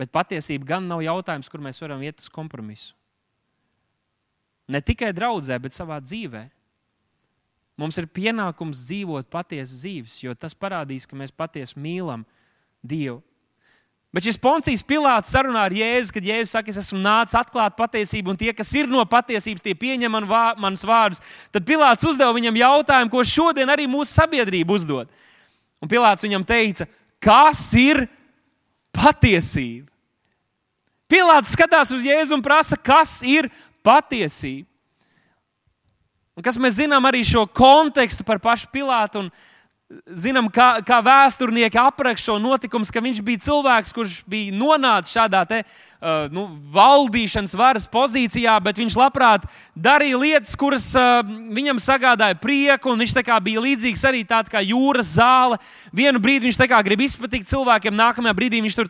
Bet patiesība gan nav jautājums, kur mēs varam iet uz kompromisu. Ne tikai draudzē, bet savā dzīvē. Mums ir pienākums dzīvot patiesas dzīves, jo tas parādīs, ka mēs patiesi mīlam Dievu. Bet šis Poncijas Pilārs sarunā ar Jēzu, kad Jēzus saka, es esmu nācis atklāt patiesību, un tie, kas ir no patiesības, tie pieņem man vā, manas vārdus. Tad Pilārs uzdeva viņam jautājumu, ko šodien arī mūsu sabiedrība uzdod. Un Pilārs viņam teica, kas ir patiesība? Pilārs skatās uz Jēzu un prasa, kas ir patiesība. Un kas mēs zinām arī šo kontekstu par pašu Pilātu un zinām, kā, kā vēsturnieki apraksta šo notikumu, ka viņš bija cilvēks, kurš bija nonācis šādā nu, valdīšanas varas pozīcijā, bet viņš labprāt darīja lietas, kuras uh, viņam sagādāja prieku. Viņš bija līdzīgs arī tādam kā jūras zāle. Vienu brīdi viņš grib izpatikt cilvēkiem, nākamajā brīdī viņš tur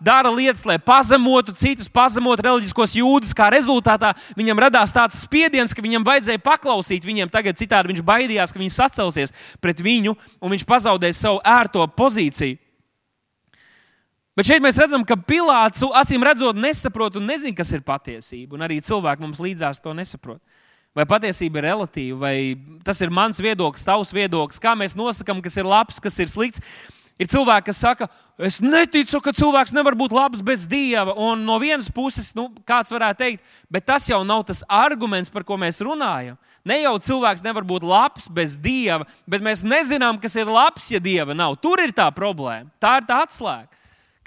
dara lietas, lai pazemotu citus, pazemotu reliģiskos jūdus. Kā rezultātā viņam radās tāds spiediens, ka viņam vajadzēja paklausīt viņiem. Tagad citādi viņš baidījās, ka viņi sacelsies pret viņu un viņš pazaudēs savu ērto pozīciju. Bet šeit mēs redzam, ka Pilārs acīm redzot, nesaprot un nezina, kas ir patiesība. Un arī cilvēki mums līdzās to nesaprot. Vai patiesība ir relatīva, vai tas ir mans viedoklis, tavs viedoklis, kā mēs nosakām, kas ir labs, kas ir slikts. Ir cilvēki, kas saka, es neticu, ka cilvēks nevar būt labs bez dieva. Un no vienas puses, nu, kāds varētu teikt, bet tas jau nav tas arguments, par ko mēs runājam. Ne jau cilvēks nevar būt labs bez dieva, bet mēs nezinām, kas ir labs, ja dieva nav. Tur ir tā problēma. Tā ir tā atslēga.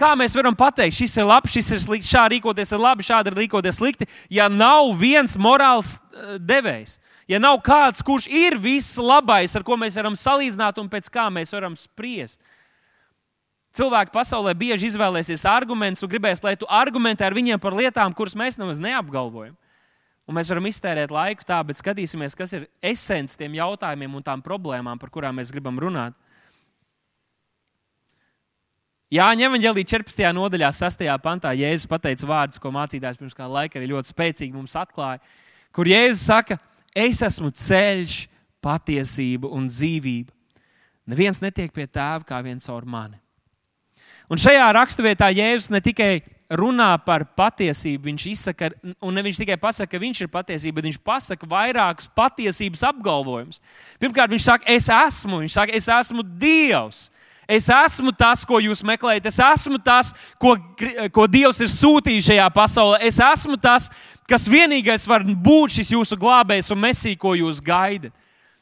Kā mēs varam pateikt, šis ir labs, šis ir slikts, šādi rīkoties ir labi, šādi rīkoties slikti, ja nav viens morāls eh, devējs? Ja nav kāds, kurš ir viss labais, ar ko mēs varam salīdzināt un pēc kā mēs varam spriest. Cilvēki pasaulē bieži izvēlēsies argumentus un gribēs, lai tu argumentē ar viņiem par lietām, kuras mēs nemaz neapgalvojam. Un mēs varam iztērēt laiku tā, bet skatīsimies, kas ir esence tiem jautājumiem un tām problēmām, par kurām mēs gribam runāt. Jāņa evanģēlī 14. nodaļā, 6. pantā, Jēzus pateica vārdus, ko mācītājs pirms kāda laika arī ļoti spēcīgi mums atklāja, kur Jēzus saka, es esmu ceļš, patiesība un dzīvība. Neviens netiek pie tēva kā viens caur mani. Un šajā raksturvietā Jēzus ne tikai runā par patiesību, viņš izsaka, un ne viņš tikai pasaka, ka viņš ir patiesība, bet viņš pasaka vairākus patiesības apgalvojumus. Pirmkārt, viņš saka, es esmu, viņš saka, es esmu Dievs. Es esmu tas, ko jūs meklējat. Es esmu tas, ko, ko Dievs ir sūtījis šajā pasaulē. Es esmu tas, kas vienīgais var būt šis jūsu glābējs un mesija, ko jūs gaidat.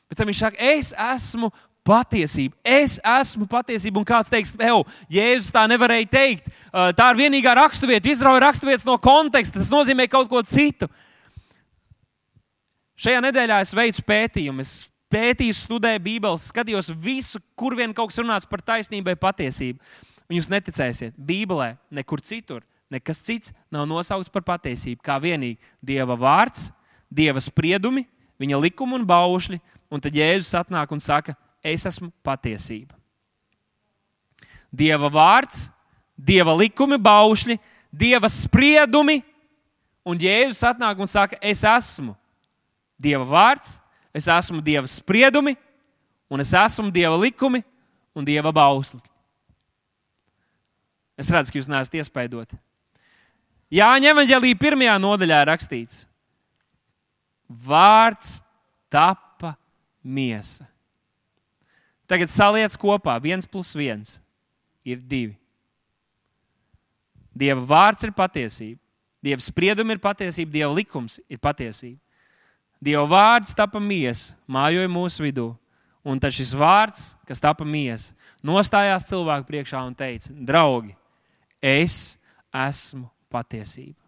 Bet tad viņš saka, es esmu patiesība. Es esmu patiesība. Un kāds teiks, Ew, Jēzus tā nevarēja teikt. Uh, tā ir vienīgā raksturvieta. Izrauja raksturvietas no konteksta. Tas nozīmē kaut ko citu. Šajā nedēļā es veicu pētījumu. Es pētīju, studēju Bībeles, skatījos visu, kur vien kaut kas runāts par taisnību vai patiesību. Un jūs neticēsiet, Bībelē nekur citur nekas cits nav nosaukts par patiesību. Kā vienīgi Dieva vārds, Dieva spriedumi, viņa likumi un baušļi, un tad Jēzus atnāk un saka, es esmu patiesība. Dieva vārds, Dieva likumi, baušļi, Dieva spriedumi, un Jēzus atnāk un saka, es esmu Dieva vārds, es esmu Dieva spriedumi, un es esmu Dieva likumi un Dieva bausli. Es redzu, ka jūs neesat iespaidoti. Jāņem evanģēlī pirmajā nodaļā rakstīts: Vārds tapa miesa. Tagad saliec kopā, viens plus viens ir divi. Dieva vārds ir patiesība, Dieva spriedumi ir patiesība, Dieva likums ir patiesība. Dieva vārds tapa miesa, mājoja mūsu vidū. Un tad šis vārds, kas tapa miesa, nostājās cilvēku priekšā un teica: Draugi, es esmu patiesība.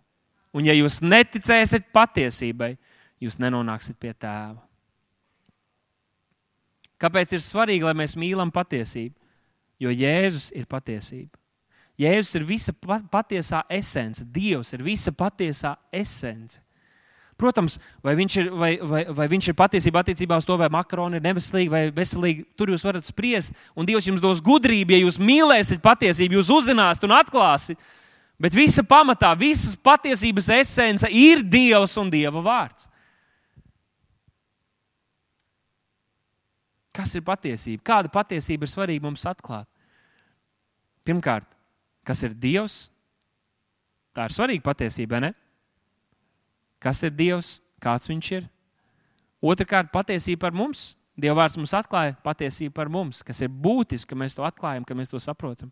Un ja jūs neticēsiet patiesībai, jūs nenonāksiet pie tēva. Kāpēc ir svarīgi, lai mēs mīlam patiesību? Jo Jēzus ir patiesība. Jēzus ir visa patiesā esence, Dievs ir visa patiesā esence. Protams, vai viņš ir, vai, vai, vai viņš ir patiesībā attiecībā uz to, vai makaroni ir neveselīgi vai veselīgi. Tur jūs varat spriest, un Dievs jums dos gudrību, ja jūs mīlēsiet patiesību, jūs uzzināsiet un atklāsiet. Bet visa pamatā, visas patiesības esence ir Dievs un Dieva vārds. Kas ir patiesība? Kāda patiesība ir svarīga mums atklāt? Pirmkārt, kas ir Dievs? Tā ir svarīga patiesība, ne? Kas ir Dievs? Kāds viņš ir? Otrakārt, patiesība par mums. Dieva vārds mums atklāja patiesību par mums, kas ir būtiski, ka mēs to atklājam, ka mēs to saprotam.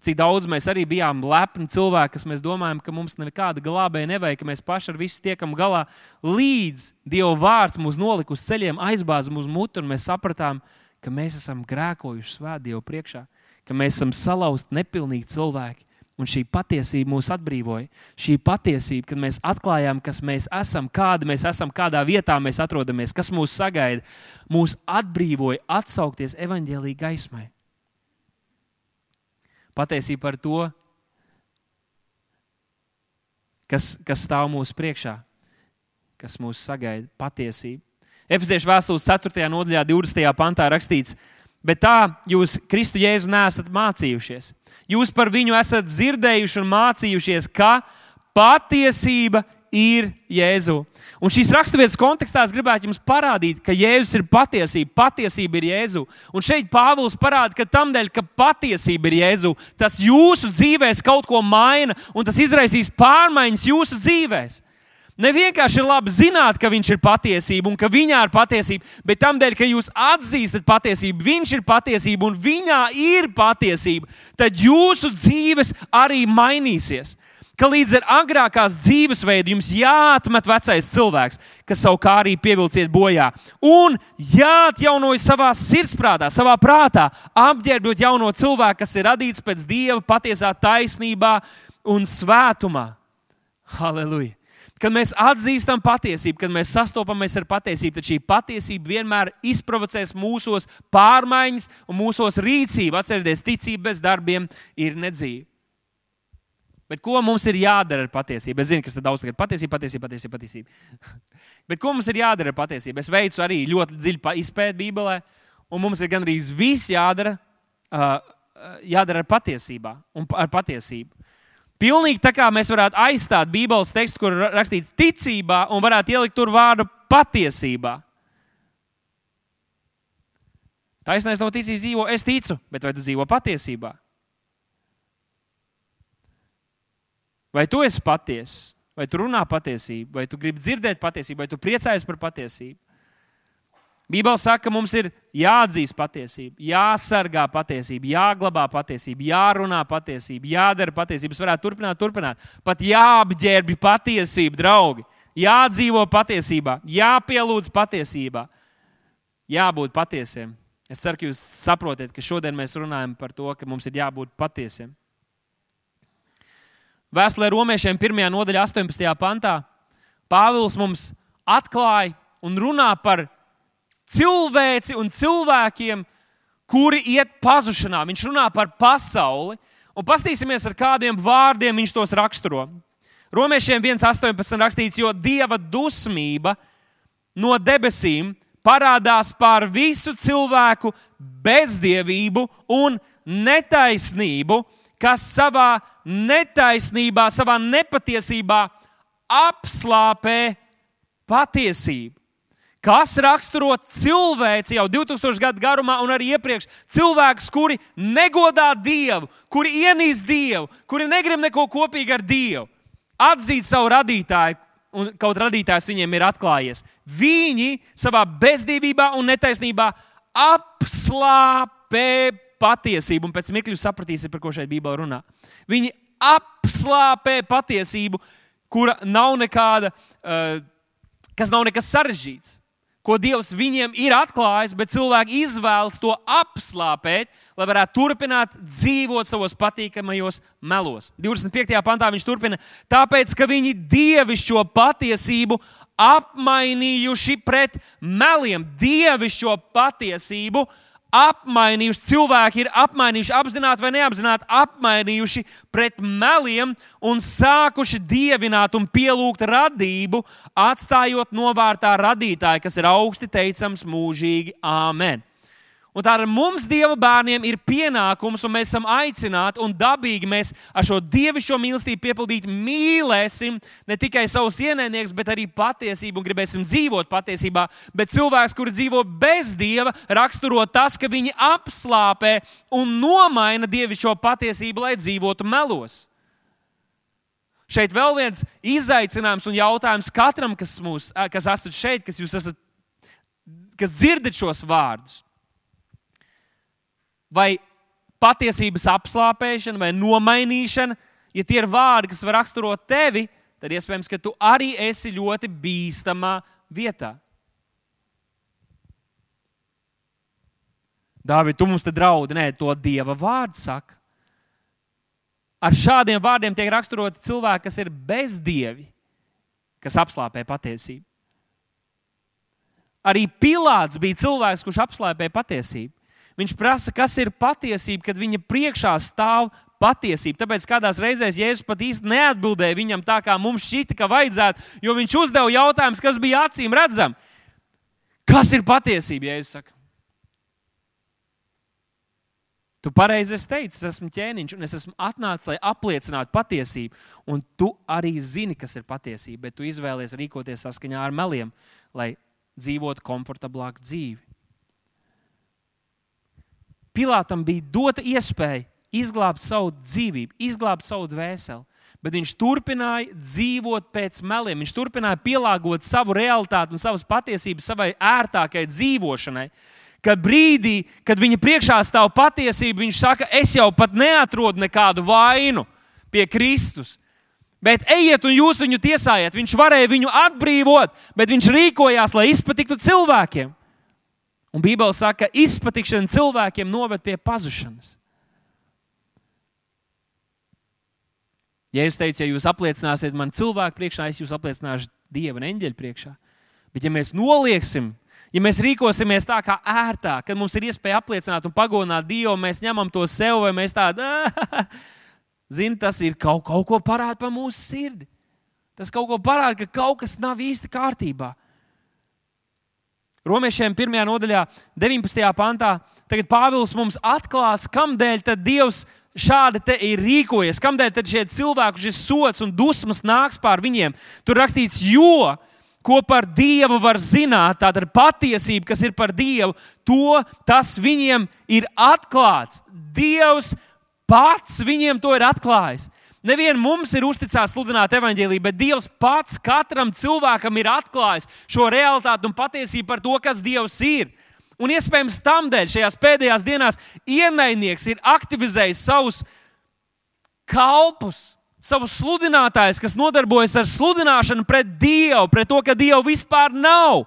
Cik daudz mēs arī bijām lepni cilvēki, kas mēs domājam, ka mums nekāda glābēja nevajag, ka mēs paši ar visu tiekam galā, līdz Dieva vārds mūs nolika uz ceļiem, aizbāza mūsu mutu, un mēs sapratām, ka mēs esam grēkojuši svēt Dievu priekšā, ka mēs esam salauzti, nepilnīgi cilvēki. Un šī patiesība mūs atbrīvoja. Šī patiesība, kad mēs atklājām, kas mēs esam, kāda mēs esam, kādā vietā mēs atrodamies, kas mūs sagaida, mūs atbrīvoja atsaukties evaņģēlīgai gaismai patiesība par to, kas, kas stāv mūsu priekšā, kas mūs sagaida, patiesība. Efeziešu vēstules 4. nodaļā, 20. pantā rakstīts, bet tā jūs Kristu Jēzu nesat mācījušies. Jūs par viņu esat dzirdējuši un mācījušies, ka patiesība ir Jēzu. Un šīs raksturvietas kontekstā es gribētu jums parādīt, ka Jēzus ir patiesība, patiesība ir Jēzu. Un šeit Pāvils parāda, ka tam dēļ, ka patiesība ir Jēzu, tas jūsu dzīvēs kaut ko maina un tas izraisīs pārmaiņas jūsu dzīvēs. Ne vienkārši ir labi zināt, ka viņš ir patiesība un ka viņā ir patiesība, bet tam dēļ, ka jūs atzīstat patiesību, viņš ir patiesība un viņā ir patiesība, tad jūsu dzīves arī mainīsies ka līdz ar agrākās dzīvesveidu jums jāatmet vecais cilvēks, kas savu kārību pievilciet bojā, un jāatjaunojas savā sirdsprātā, savā prātā, apģērbot jauno cilvēku, kas ir radīts pēc dieva patiesā taisnībā un svētumā. Halleluja! Kad mēs atzīstam patiesību, kad mēs sastopamies ar patiesību, tad šī patiesība vienmēr izprovocēs mūsos pārmaiņas un mūsos rīcību. Atcerieties, ticība bez darbiem ir nedzīva. Bet ko mums ir jādara ar patiesību? Es zinu, kas tas daudz ir patiesība, patiesība, patiesība. patiesība. Bet ko mums ir jādara ar patiesību? Es veicu arī ļoti dziļu izpēti Bībelē, un mums ir gandrīz viss jādara, uh, jādara ar patiesībā un ar patiesību. Pilnīgi tā kā mēs varētu aizstāt Bībeles tekstu, kur rakstīts ticībā, un varētu ielikt tur vārdu patiesībā. Taisnais nav ticības dzīvo, es ticu, bet vai tu dzīvo patiesībā? Vai tu esi patiess, vai tu runā patiesību, vai tu gribi dzirdēt patiesību, vai tu priecājies par patiesību? Bībeli saka, ka mums ir jāatzīst patiesība, jāsargā patiesība, jāglabā patiesība, jārunā patiesība, jādara patiesība. Es varētu turpināt, turpināt. Pat jāapģērbj patiesība, draugi. Jādzīvo patiesībā, jāpielūdz patiesībā, jābūt patiesiem. Es ceru, ka jūs saprotat, ka šodien mēs runājam par to, ka mums ir jābūt patiesiem. Vēstulē romiešiem 1. nodaļā, 18. pantā, Pāvils mums atklāja un runā par cilvēci un cilvēkiem, kuri iet pazušanā. Viņš runā par pasauli. Un paskatīsimies, ar kādiem vārdiem viņš tos raksturo. Romiešiem 1,18 rakstīts, jo dieva dusmība no debesīm parādās pār visu cilvēku bezdievību un netaisnību, kas savā netaisnībā, savā nepatiesībā apslāpē patiesību. Kas raksturo cilvēci jau 2000 gadu garumā, un arī iepriekš cilvēkus, kuri negodā Dievu, kuri ienīst Dievu, kuri negrib neko kopīgi ar Dievu, atzīt savu radītāju, un kaut radītājs viņiem ir atklājies. Viņi savā bezdīvībā un netaisnībā apslāpē patiesību, un pēc mirkļa sapratīsiet, par ko šeit Bībelē runā. Viņi apslāpē patiesību, kura nav nekāda, uh, kas nav nekas sarežģīts. Ko Dievs viņiem ir atklājis, bet cilvēki izvēlas to apslāpēt, lai varētu turpināt dzīvot savos patīkamajos melos. 25. pantā viņš turpina, tāpēc, ka viņi dievišķo patiesību apmainījuši pret meliem. Dievišķo patiesību apmainījuši, cilvēki ir apmainījuši, apzināti vai neapzināti, apmainījuši pret meliem un sākuši dievināt un pielūgt radību, atstājot novārtā radītāju, kas ir augsti teicams mūžīgi Āmen. Un tā ar mums, Dieva bērniem, ir pienākums, un mēs esam aicināti, un dabīgi mēs ar šo dievišķo mīlestību piepildīt, mīlēsim ne tikai savus ienaidniekus, bet arī patiesību, un gribēsim dzīvot patiesībā. Bet cilvēks, kurš dzīvo bez dieva, raksturo tas, ka viņi apslāpē un nomaina dievišķo patiesību, lai dzīvotu melos. Šeit vēl viens izaicinājums un jautājums katram, kas, mūs, kas esat šeit, kas jūs esat, kas dzirdat šos vārdus vai patiesības apslāpēšana, vai nomainīšana, ja tie ir vārdi, kas var raksturot tevi, tad iespējams, ka tu arī esi ļoti bīstamā vietā. Dāvid, tu mums te draudi, nē, to dieva vārdu saka. Ar šādiem vārdiem tiek raksturoti cilvēki, kas ir bezdievi, kas apslāpē patiesību. Arī Pilārs bija cilvēks, kurš apslēpēja patiesību. Viņš prasa, kas ir patiesība, kad viņa priekšā stāv patiesība. Tāpēc kādās reizēs Jēzus pat īsti neatbildēja viņam tā, kā mums šķita, ka vajadzētu, jo viņš uzdeva jautājumus, kas bija acīm redzami. Kas ir patiesība? Jēzus saka. Tu pareizi teici, es esmu ķēniņš, un es esmu atnācis, lai apliecinātu patiesību. Un tu arī zini, kas ir patiesība, bet tu izvēlies rīkoties saskaņā ar meliem, lai dzīvotu komfortablāku dzīvi. Pilātam bija dota iespēja izglābt savu dzīvību, izglābt savu dvēseli. Bet viņš turpināja dzīvot pēc meliem. Viņš turpināja pielāgot savu realitāti un savas patiesības savai ērtākai dzīvošanai. Kad brīdī, kad viņa priekšā stāv patiesība, viņš saka, es jau pat neatrodu nekādu vainu pie Kristus. Bet ejiet un jūs viņu tiesājiet. Viņš varēja viņu atbrīvot, bet viņš rīkojās, lai izpatiktu cilvēkiem. Un Bībele saka, ka izpatikšana cilvēkiem noved pie pazušanas. Ja es teicu, ja jūs apliecināsiet man cilvēku priekšā, es jūs apliecināšu Dieva un eņģeļa priekšā. Bet ja mēs nolieksim, ja mēs rīkosimies tā kā ērtāk, kad mums ir iespēja apliecināt un pagodināt Dievu, mēs ņemam to sev, vai mēs tādu, zini, tas ir kaut, kaut ko parāda par mūsu sirdi. Tas kaut ko parāda, ka kaut kas nav īsti kārtībā. Romiešiem 1. nodaļā, 19. pantā, tagad Pāvils mums atklās, kādēļ Dievs šādi ir rīkojies, kādēļ šie cilvēki, šis sots un dusmas nāks pār viņiem. Tur rakstīts, jo ko par Dievu var zināt, tāda patiesība, kas ir par Dievu, to tas viņiem ir atklāts. Dievs pats viņiem to ir atklājis. Nevien mums ir uzticēts sludināt evaņģēlīju, bet Dievs pats katram cilvēkam ir atklājis šo realitāti un patiesību par to, kas Dievs ir. Un iespējams, tam dēļ šajās pēdējās dienās ienaidnieks ir aktivizējis savus kalpus, savus sludinātājus, kas nodarbojas ar sludināšanu pret Dievu, pret to, ka Dieva vispār nav.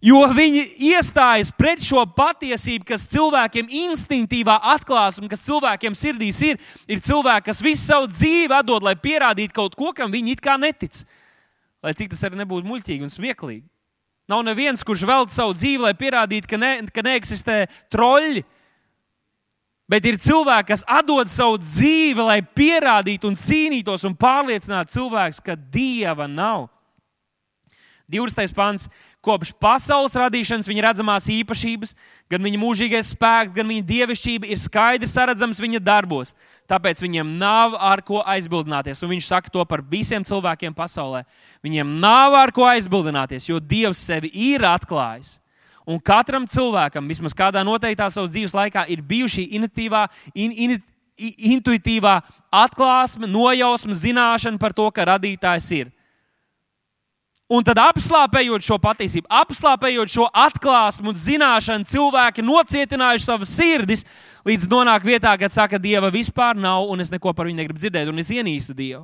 Jo viņi iestājas pret šo patiesību, kas cilvēkiem instinktīvā atklās un kas cilvēkiem sirdīs ir. Ir cilvēki, kas visu savu dzīvi atdod, lai pierādītu kaut ko, kam viņi it kā netic. Lai cik tas arī nebūtu muļķīgi un smieklīgi. Nav neviens, kurš veltīja savu dzīvi, lai pierādītu, ka, ne, ka neeksistē troļļi. Bet ir cilvēki, kas atdod savu dzīvi, lai pierādītu un cīnītos un pārliecinātu cilvēkus, ka dieva nav. 20. pants. Kopš pasaules radīšanas viņa redzamās īpašības, gan viņa mūžīgais spēks, gan viņa dievišķība ir skaidri saredzams viņa darbos. Tāpēc viņiem nav ar ko aizbildināties. Un viņš saka to par visiem cilvēkiem pasaulē. Viņiem nav ar ko aizbildināties, jo Dievs sevi ir atklājis. Un katram cilvēkam, vismaz kādā noteiktā savas dzīves laikā, ir bijusi intuitīvā, in, in, intuitīvā atklāsme, nojausma, zināšana par to, ka radītājs ir. Un tad apslāpējot šo patiesību, apslāpējot šo atklāsmu un zināšanu, cilvēki nocietinājuši savas sirdis, līdz nonāk vietā, kad saka, Dieva vispār nav, un es neko par viņu negribu dzirdēt, un es ienīstu Dievu.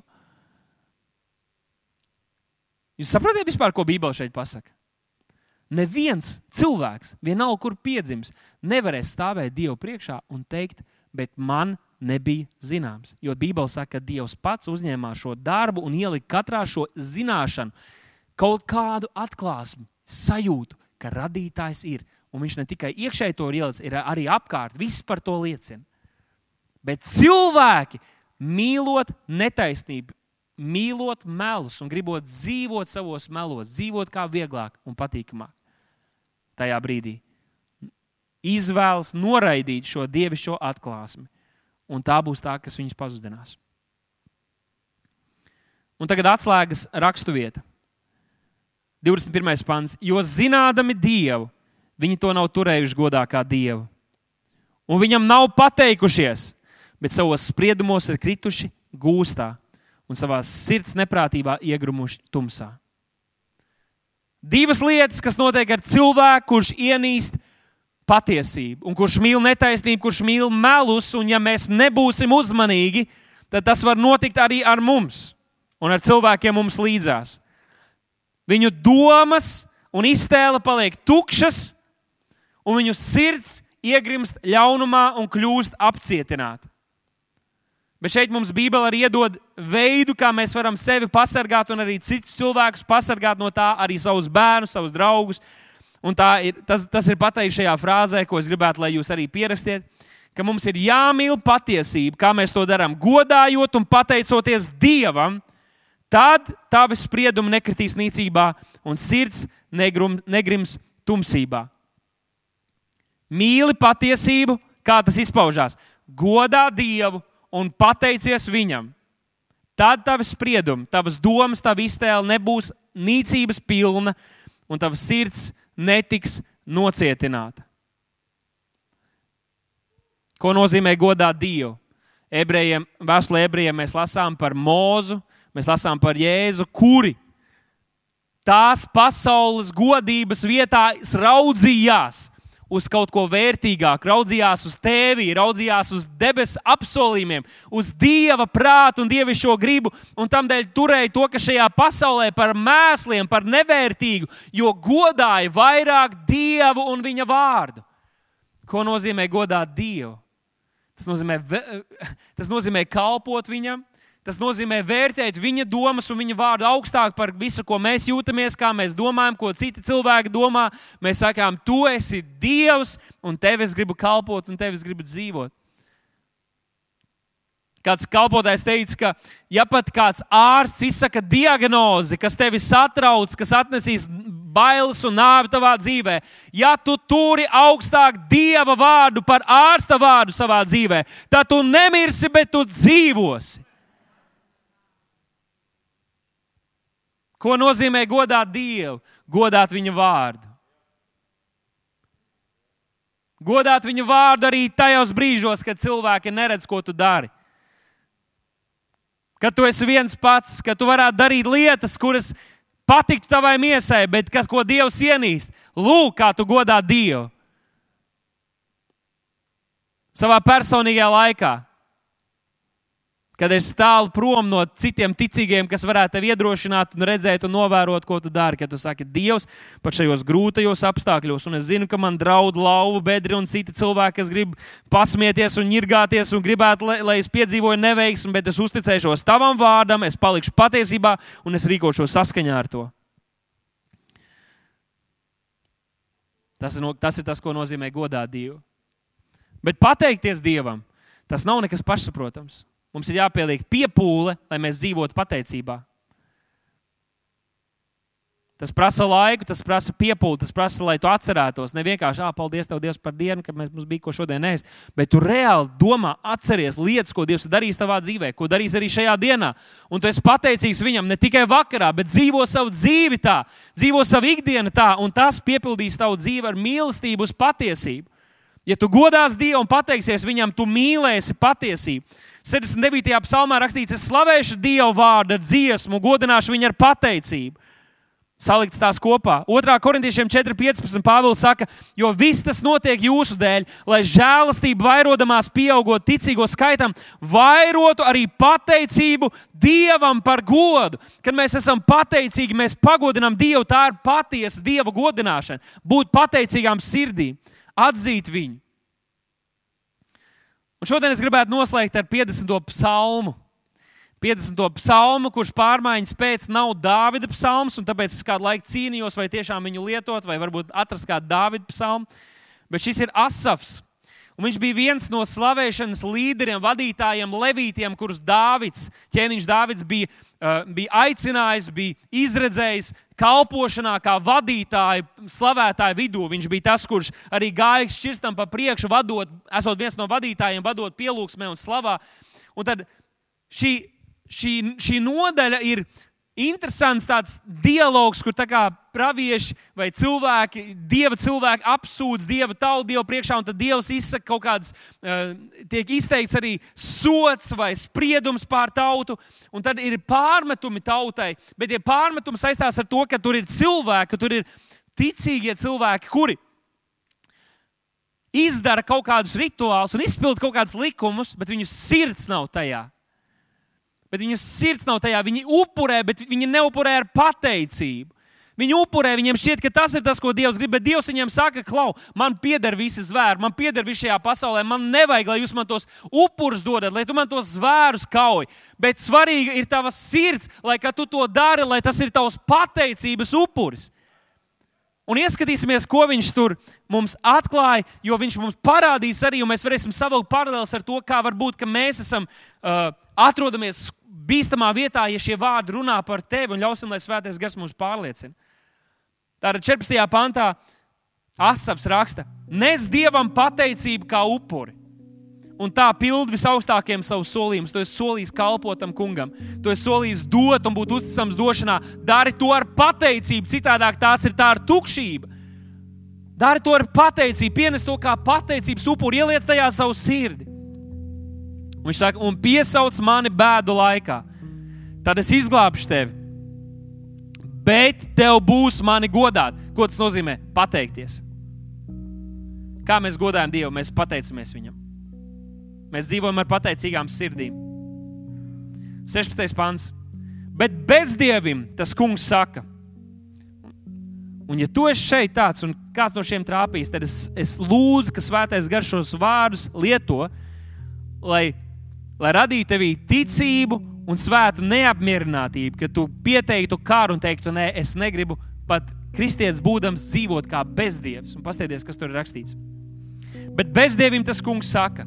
Jūs saprotat, vispār, ko Bībele šeit pasaka? Neviens cilvēks, vienalga, kur piedzimis, nevarēs stāvēt Dievu priekšā un teikt, bet man nebija zināms. Jo Bībele saka, ka Dievs pats uzņēmās šo darbu un ielika katrā šo zināšanu kaut kādu atklāsmu, sajūtu, ka radītājs ir Un viņš ne tikai iekšēji to ielicis, ir arī apkārt. Viss par to liecina. Bet cilvēki, mīlot netaisnību, mīlot melus un gribot dzīvot savos melos, dzīvot kā vieglāk un patīkamāk, tajā brīdī izvēlas noraidīt šo dievišķo atklāsmi. Un tā būs tā, kas viņus pazudinās. Un tagad atslēgas raksturvieta. 21. pants. Jo zinādami Dievu, viņi to nav turējuši godā kā Dievu. Un viņam nav pateikušies, bet savos spriedumos ir krituši gūstā un savā sirds neprātībā iegrumuši tumsā. Divas lietas, kas notiek ar cilvēku, kurš ienīst patiesību, un kurš mīl netaisnību, kurš mīl melus, un ja mēs nebūsim uzmanīgi, tad tas var notikt arī ar mums un ar cilvēkiem mums līdzās. Viņu domas un iztēle paliek tukšas, un viņu sirds iegrimst ļaunumā un kļūst apcietināta. Bet šeit mums Bībele arī iedod veidu, kā mēs varam sevi pasargāt un arī citus cilvēkus pasargāt no tā, arī savus bērnus, savus draugus. Un ir, tas, tas ir pateikts šajā frāzē, ko es gribētu, lai jūs arī pierakstiet, ka mums ir jāmīl patiesība, kā mēs to darām, godājot un pateicoties Dievam. Tad tavi spriedumi nekritīs nīcībā un sirds negrum, negrims tumsībā. Mīli patiesību, kā tas izpaužās. Godā Dievu un pateicies viņam, tad tavs spriedums, tavas domas, tava iztēle nebūs nīcības pilna un tavs sirds netiks nocietināta. Ko nozīmē godāt Dievu? Ebrejiem, vēstulē ebrejiem mēs lasām par Mūzu, mēs lasām par Jēzu, kuri tās pasaules godības vietā raudzījās uz kaut ko vērtīgāku, raudzījās uz tevi, raudzījās uz debesu apsolījumiem, uz dieva prātu un dievišķo gribu, un tam dēļ turēja to, ka šajā pasaulē par mēsliem, par nevērtīgu, jo godāja vairāk dievu un viņa vārdu. Ko nozīmē godāt dievu? Tas nozīmē, tas nozīmē kalpot viņam, Tas nozīmē vērtēt viņa domas un viņa vārdu augstāk par visu, ko mēs jūtamies, kā mēs domājam, ko citi cilvēki domā. Mēs sakām, tu esi Dievs, un tev es gribu kalpot, un tev es gribu dzīvot. Kāds kalpotājs teica, ka, ja pat kāds ārsts izsaka diagnozi, kas tevi satrauc, kas atnesīs bailes un nāvi tavā dzīvē, ja tu turi augstāk dieva vārdu par ārsta vārdu savā dzīvē, tad tu nemirsi, bet tu dzīvosi. Ko nozīmē godāt Dievu? Godāt viņa vārdu. Godāt viņu vārdu arī tajos brīžos, kad cilvēki neredz, ko tu dari. Kad tu esi viens pats, kad tu varētu darīt lietas, kuras patiktu tavai miesai, bet kas, ko Dievs ienīst. Lūk, kā tu godā Dievu. Savā personīgajā laikā kad es tālu prom no citiem ticīgiem, kas varētu tevi iedrošināt un redzēt un novērot, ko tu dari. Kad tu saki, Dievs, pat šajos grūtajos apstākļos, un es zinu, ka man draud lauva bedri un citi cilvēki, kas grib pasmieties un ņirgāties un gribētu, lai, lai es piedzīvoju neveiksmi, bet es uzticēšos tavam vārdam, es palikšu patiesībā un es rīkošos saskaņā ar to. Tas ir, no, tas ir tas, ko nozīmē godāt Dievu. Bet pateikties Dievam, tas nav nekas pašsaprotams. Mums ir jāpieliek piepūle, lai mēs dzīvotu pateicībā. Tas prasa laiku, tas prasa piepūli, tas prasa, lai tu atcerētos. Ne vienkārši, ah, paldies, tev, Dievs, par dienu, ka mums bija ko šodien ēst, bet tu reāli domā, atceries lietas, ko Dievs ir darījis tavā dzīvē, ko darīs arī šajā dienā. Un tu esi pateicīgs viņam ne tikai vakarā, bet dzīvo savu dzīvi tā, dzīvo savu ikdienu tā, un tas piepildīs tavu dzīvi ar mīlestību uz patiesību. Ja tu godās Dievu un pateiksies viņam, tu mīlēsi patiesību. 69. psalmā rakstīts, es slavēšu Dievu vārdu ar dziesmu, godināšu viņu ar pateicību. Salikts tās kopā. 2. korintiešiem 4.15. Pāvils saka, jo viss tas notiek jūsu dēļ, lai žēlastība vairodamās pieaugot ticīgo skaitam, vairotu arī pateicību Dievam par godu. Kad mēs esam pateicīgi, mēs pagodinām Dievu. Tā ir patiesa Dieva godināšana. Būt pateicīgām sirdīm, atzīt viņu. Un šodien es gribētu noslēgt ar 50. psalmu. 50. psalmu, kurš pārmaiņas pēc nav Dāvida psalms, un tāpēc es kādu laiku cīnījos, vai tiešām viņu lietot, vai varbūt atrast kādu Dāvida psalmu. Bet šis ir Asafs. Un viņš bija viens no slavēšanas līderiem, vadītājiem, levītiem, kurus Dāvids, ķēniņš Dāvids bija, bija aicinājis, bija izredzējis kalpošanā, kā vadītāju, slavētāju vidū. Viņš bija tas, kurš arī gāja šķirstam pa priekšu, vadot, esot viens no vadītājiem, vadot pielūgsmē un slavā. Un tad šī, šī, šī nodaļa ir interesants tāds dialogs, kur pravieši vai cilvēki, dieva cilvēki apsūdz dieva tautu dievu priekšā, un tad dievs izsaka kaut kādas, uh, tiek izteikts arī sots vai spriedums pār tautu, un tad ir pārmetumi tautai, bet tie pārmetumi saistās ar to, ka tur ir cilvēki, ka tur ir ticīgie cilvēki, kuri izdara kaut kādus rituālus un izpilda kaut kādus likumus, bet viņu sirds nav tajā bet viņu sirds nav tajā. Viņi upurē, bet viņi neupurē ar pateicību. Viņi upurē, viņiem šķiet, ka tas ir tas, ko Dievs grib. Bet Dievs viņiem saka, klau, man pieder visi zvēri, man pieder viss šajā pasaulē. Man nevajag, lai jūs man tos upurus dodat, lai tu man tos zvērus kauj. Bet svarīga ir tava sirds, lai tu to dari, lai tas ir tavs pateicības upuris. Un ieskatīsimies, ko viņš tur mums atklāja, jo viņš mums parādīs arī, un mēs varēsim savilkt paralēlus ar to, kā var būt, ka mēs esam uh, atrodamies bīstamā vietā, ja šie vārdi runā par tevi un ļausim, lai svētais gars mums pārliecina. Tātad 14. pantā Asaps raksta: Nes dievam pateicību kā upuri. Un tā pild visaugstākiem savus solījumus. Tu esi solījis kalpotam kungam. Tu esi solījis dot un būt uzticams došanā. Dari to ar pateicību, citādi tās ir tā ar tukšību. Dari to ar pateicību, pienes to kā pateicības upuri, ieliec tajā savu sirdi. Viņš saka, un piesauc mani bēdu laikā. Tad es izglābšu tevi. Bet tev būs mani godāt. Ko tas nozīmē? Pateikties. Kā mēs godājam Dievu, mēs pateicamies Viņam. Mēs dzīvojam ar pateicīgām sirdīm. 16. pants. Bet bezdievim tas kungs saka, un ja tu esi šeit tāds, un kāds no šiem trāpīs, tad es, es lūdzu, ka svētais garš šos vārdus lieto, lai lai radītu tevī ticību un svētu neapmierinātību, ka tu pieteiktu karu un teiktu, nē, es negribu pat kristietis būdams dzīvot kā bezdievs. Un paskatieties, kas tur ir rakstīts. Bet bezdievim tas kungs saka,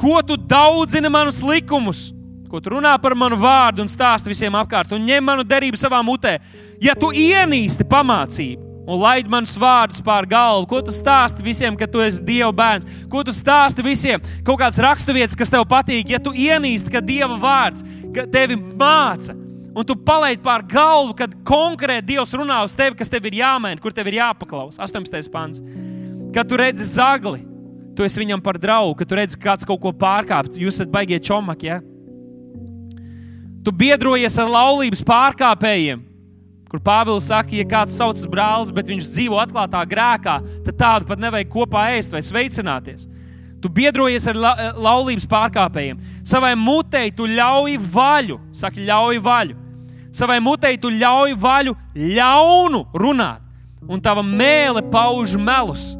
ko tu daudzini manus likumus, ko tu runā par manu vārdu un stāsti visiem apkārt, un ņem manu derību savā mutē. Ja tu ienīsti pamācību, un laid manus vārdus pār galvu. Ko tu stāsti visiem, ka tu esi Dieva bērns? Ko tu stāsti visiem? Kaut kāds raksturvietas, kas tev patīk, ja tu ienīsti, ka Dieva vārds ka tevi māca. Un tu palaidi pār galvu, kad konkrēti Dievs runā uz tevi, kas tev ir jāmaina, kur tev ir jāpaklaus. 18. pants. Kad tu redzi zagli, tu esi viņam par draugu, kad tu redzi, ka kāds kaut ko pārkāpt, jūs esat baigie čomaki. Ja? Tu biedrojies ar laulības pārkāpējiem, kur Pāvils saka, ja kāds saucas brālis, bet viņš dzīvo atklātā grēkā, tad tādu pat nevajag kopā ēst vai sveicināties. Tu biedrojies ar la laulības pārkāpējiem. Savai mutei tu ļauj vaļu, saka, ļauj vaļu. Savai mutei tu ļauj vaļu ļaunu runāt, un tava mēlē pauž melus.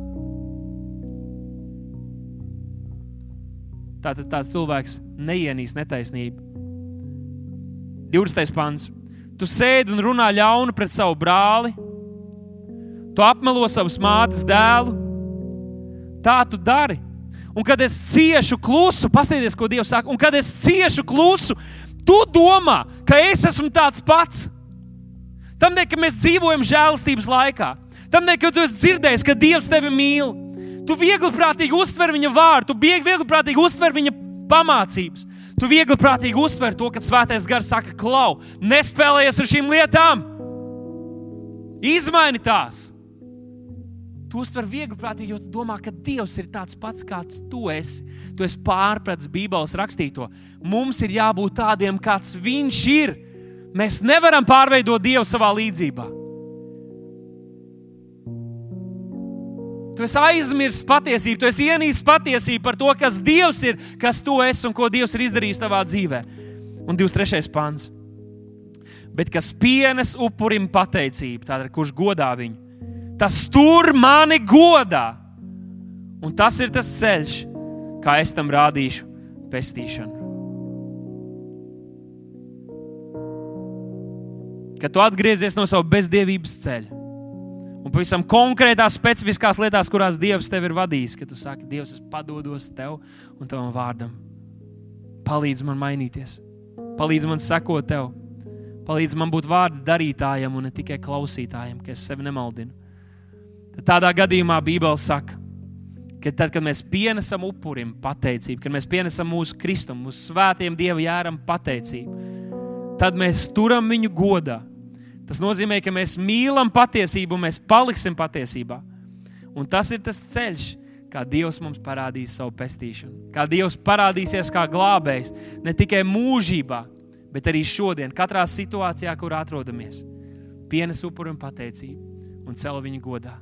Tātad tāds cilvēks neienīs netaisnību. 20. pants. Tu sēdi un runā ļaunu pret savu brāli, tu apmelo savas mātes dēlu. Tā tu dari. Un kad es ciešu klusu, paskatieties, ko Dievs saka, un kad es ciešu klusu, tu domā, ka es esmu tāds pats. Tam ne, ka mēs dzīvojam žēlastības laikā, tam ne, ka tu esi dzirdējis, ka Dievs tevi mīl. Tu viegli prātīgi uztver viņa vārdu, tu viegli prātīgi uztver viņa pamācības. Tu viegli prātīgi uztver to, ka svētais gars saka, klau, nespēlējies ar šīm lietām, izmaini tās. Tu uztver viegli prātīgi, jo tu domā, ka Dievs ir tāds pats, kāds tu esi. Tu esi pārpratis Bībeles rakstīto. Mums ir jābūt tādiem, kāds Viņš ir. Mēs nevaram pārveidot Dievu savā līdzībā. Tu esi aizmirsis patiesību, tu esi ienīcis patiesību par to, kas Dievs ir, kas tu esi un ko Dievs ir izdarījis tavā dzīvē. Un 23. pāns. Bet kas pienes upurim pateicību, tātad kurš godā viņu, tas tur mani godā. Un tas ir tas ceļš, kā es tam rādīšu pestīšanu. ka tu atgriezies no sava bezdievības ceļa. Un pavisam konkrētās, specifiskās lietās, kurās Dievs tevi ir vadījis, ka tu saki, Dievs, es padodos tev un tavam vārdam. Palīdz man mainīties, palīdz man sekot tev, palīdz man būt vārdu darītājam un ne tikai klausītājam, ka es sevi nemaldinu. Tad tādā gadījumā Bībele saka, ka tad, kad mēs pienesam upurim pateicību, kad mēs pienesam mūsu Kristumu, mūsu svētiem Dieva jāram pateicību, tad mēs turam viņu godā. Tas nozīmē, ka mēs mīlam patiesību, mēs paliksim patiesībā. Un tas ir tas ceļš, kā Dievs mums parādīs savu pestīšanu. Kā Dievs parādīsies kā glābējs ne tikai mūžībā, bet arī šodien, katrā situācijā, kur atrodamies. Pienes upuru un pateicību un cel viņu godā.